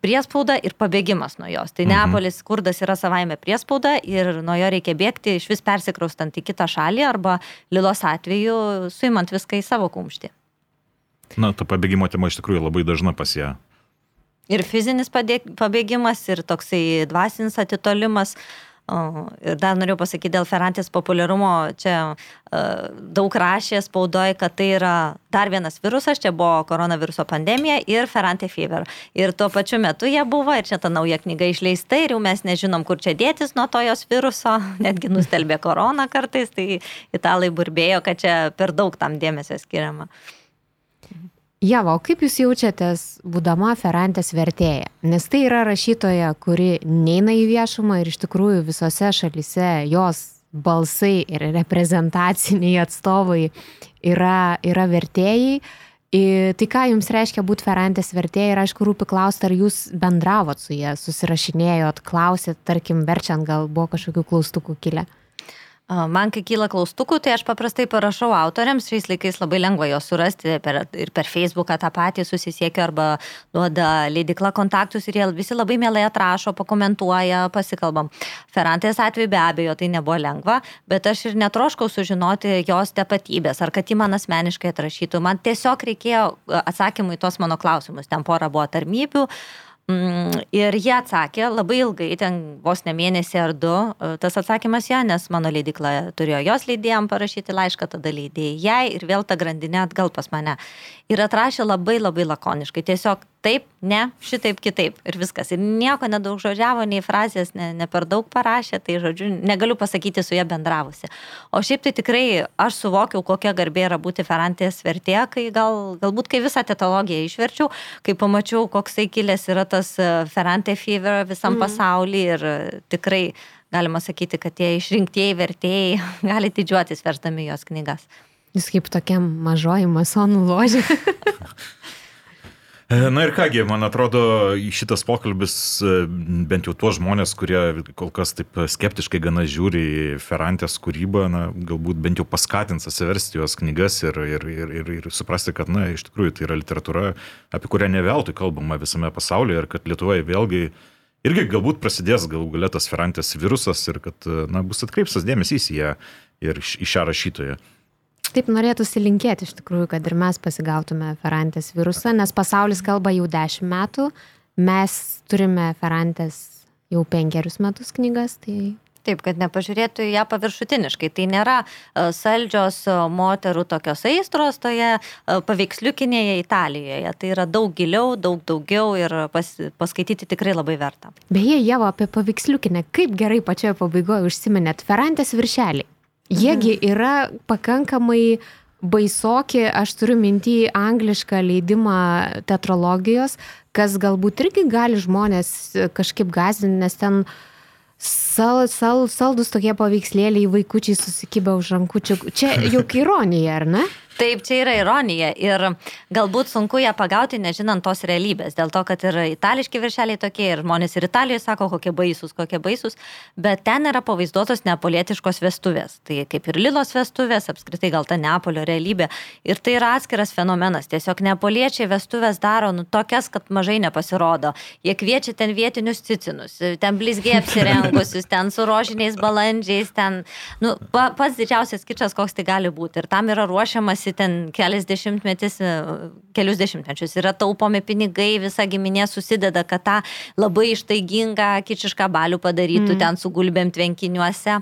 priespauda ir pabėgimas nuo jos. Tai mhm. Neapolis skurdas yra savaime priespauda ir nuo jo reikia bėgti iš vis persikraustant į kitą šalį arba Lilos atveju suimant viską į savo kumštį. Na, ta pabėgimo tema iš tikrųjų labai dažna pas ją. Ir fizinis pabėgimas, ir toksai dvasinis atitolimas. Ir dar noriu pasakyti dėl Ferrantės populiarumo, čia uh, daug rašė spaudoje, kad tai yra dar vienas virusas, čia buvo koronaviruso pandemija ir Ferrantė fever. Ir tuo pačiu metu jie buvo ir čia ta nauja knyga išleista ir jau mes nežinom, kur čia dėtis nuo to jos viruso, netgi nustelbė korona kartais, tai italai burbėjo, kad čia per daug tam dėmesio skiriama. Jeva, o kaip jūs jaučiatės, būdama Ferrantės vertėja? Nes tai yra rašytoja, kuri neina į viešumą ir iš tikrųjų visose šalise jos balsai ir reprezentaciniai atstovai yra, yra vertėjai. Ir tai ką jums reiškia būti Ferrantės vertėja ir aišku, rūpi klausti, ar jūs bendravot su jie, susirašinėjot, klausėt, tarkim, verčiant gal buvo kažkokių klaustukų kilę? Man, kai kyla klaustukų, tai aš paprastai parašau autoriams, šiais laikais labai lengva juos surasti per, ir per Facebooką tą patį susisiekia arba duoda leidikla kontaktus ir jie visi labai mielai atrašo, pakomentuoja, pasikalbam. Ferrantės atveju be abejo tai nebuvo lengva, bet aš ir netroškau sužinoti jos tapatybės, ar kad ji man asmeniškai atrašytų. Man tiesiog reikėjo atsakymų į tuos mano klausimus. Ten pora buvo tarmybių. Uh, ir jie atsakė labai ilgai, ten vos ne mėnesį ar du, e, tas atsakymas ją, nes mano leidikla turėjo jos leidėjams parašyti laišką, tada leidėjai jai ir vėl ta grandinė atgal pas mane. Ir atrašė labai labai lakoniškai, tiesiog taip, ne, šitaip, kitaip ir viskas. Ir nieko nedaug žodžiavo, nei frazės ne, ne per daug parašė, tai žodžiu, negaliu pasakyti su ją bendravusi. O šiaip tai tikrai aš suvokiau, kokia garbė yra būti Ferrantės vertė, kai gal, galbūt kai visą tetologiją išverčiau, kai pamačiau, koksai kilęs yra tas e, Ferrantė fever visam mm. pasaulyje ir tikrai galima sakyti, kad tie išrinktieji vertėjai gali didžiuotis versdami jos knygas. Jūs kaip tokia mažoji masonų ložė. E, Na ir kągi, man atrodo, šitas pokalbis e, bent jau tuos žmonės, kurie kol kas taip skeptiškai gana žiūri į Ferrantės kūrybą, na, galbūt bent jau paskatins atsiversti jos knygas ir, ir, ir, ir, ir suprasti, kad, na, iš tikrųjų tai yra literatūra, apie kurią ne veltui kalbama visame pasaulyje ir kad Lietuvoje vėlgi irgi galbūt prasidės galų galę tas Ferrantės virusas ir kad, na, bus atkreipsas dėmesys į ją ir į šią rašytoją. Taip norėtųsi linkėti iš tikrųjų, kad ir mes pasigautume Ferrantės virusą, nes pasaulis kalba jau dešimt metų, mes turime Ferrantės jau penkerius metus knygas, tai Taip, kad nepažiūrėtų į ją paviršutiniškai. Tai nėra e, saldžios e, moterų tokios aistros toje e, paveiksliukinėje Italijoje. Tai yra daug giliau, daug daugiau ir pas, paskaityti tikrai labai verta. Beje, Jėva apie paveiksliukinę, kaip gerai pačioje pabaigoje užsiminėt, Ferrantės viršelį. Jiegi yra pakankamai baisoki, aš turiu mintį anglišką leidimą teatrologijos, kas galbūt irgi gali žmonės kažkaip gazdinti, nes ten sal, sal, saldus tokie paveikslėliai, vaikučiai susikibę už rankučių. Čia juk ironija, ar ne? Taip, čia yra ironija ir galbūt sunku ją pagauti, nežinant tos realybės, dėl to, kad ir itališki viršeliai tokie ir žmonės ir Italijoje sako, kokie baisus, kokie baisus, bet ten yra pavaizduotos neapolietiškos vestuvės. Tai kaip ir Lilos vestuvės, apskritai gal ta Neapolio realybė. Ir tai yra atskiras fenomenas. Tiesiog neapoliečiai vestuvės daro nu, tokias, kad mažai nepasirodo. Jie kviečia ten vietinius cicinus, ten blizgiai apsirengusius, ten su rožiniais balandžiais, ten nu, pa, pats didžiausias kičas, koks tai gali būti. Ir tam yra ruošiamas visi ten kelias dešimtmetis, e, kelius dešimtmečius yra taupomi pinigai, visa giminė susideda, kad tą labai ištaigingą kičišką balių padarytų mm. ten su gulbėm tvenkiniuose.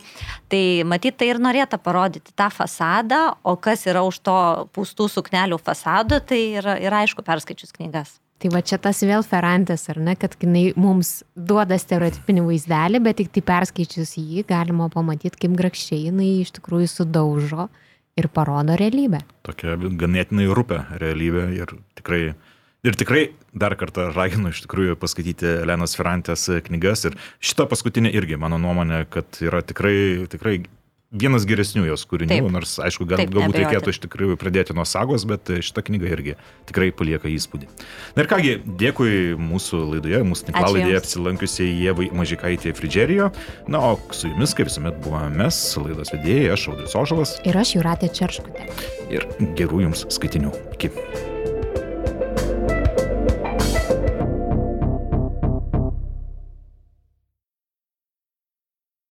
Tai matyt, tai ir norėta parodyti tą fasadą, o kas yra už to pūstų suknelių fasado, tai yra, yra aišku perskaičius knygas. Tai va čia tas vėl ferantės, ar ne, kad jinai mums duoda stereotipinį vaizdelį, bet tik tai perskaičius jį galima pamatyti, kaip grakščiai jinai iš tikrųjų sudaužo ir parodo realybę. Tokia ganėtinai rūpia realybė ir tikrai, ir tikrai dar kartą raginu iš tikrųjų paskaityti Elenos Ferrantės knygas ir šita paskutinė irgi, mano nuomonė, kad yra tikrai, tikrai vienas geresnių jos kūrinių, Taip. nors aišku, gal, Taip, galbūt nebejoti. reikėtų iš tikrųjų pradėti nuo sagos, bet šita knyga irgi tikrai palieka įspūdį. Na ir kągi, dėkui mūsų laidoje, mūsų tinklalaidėje apsilankiusiai Jėvai Mažikaitė Fridžerijo. Na, o su jumis, kaip visuomet, buvome mes, laidos vedėjai, aš Audrius Ožalas. Ir aš Juratė Čerškutė. Ir gerų jums skaitinių. Iki.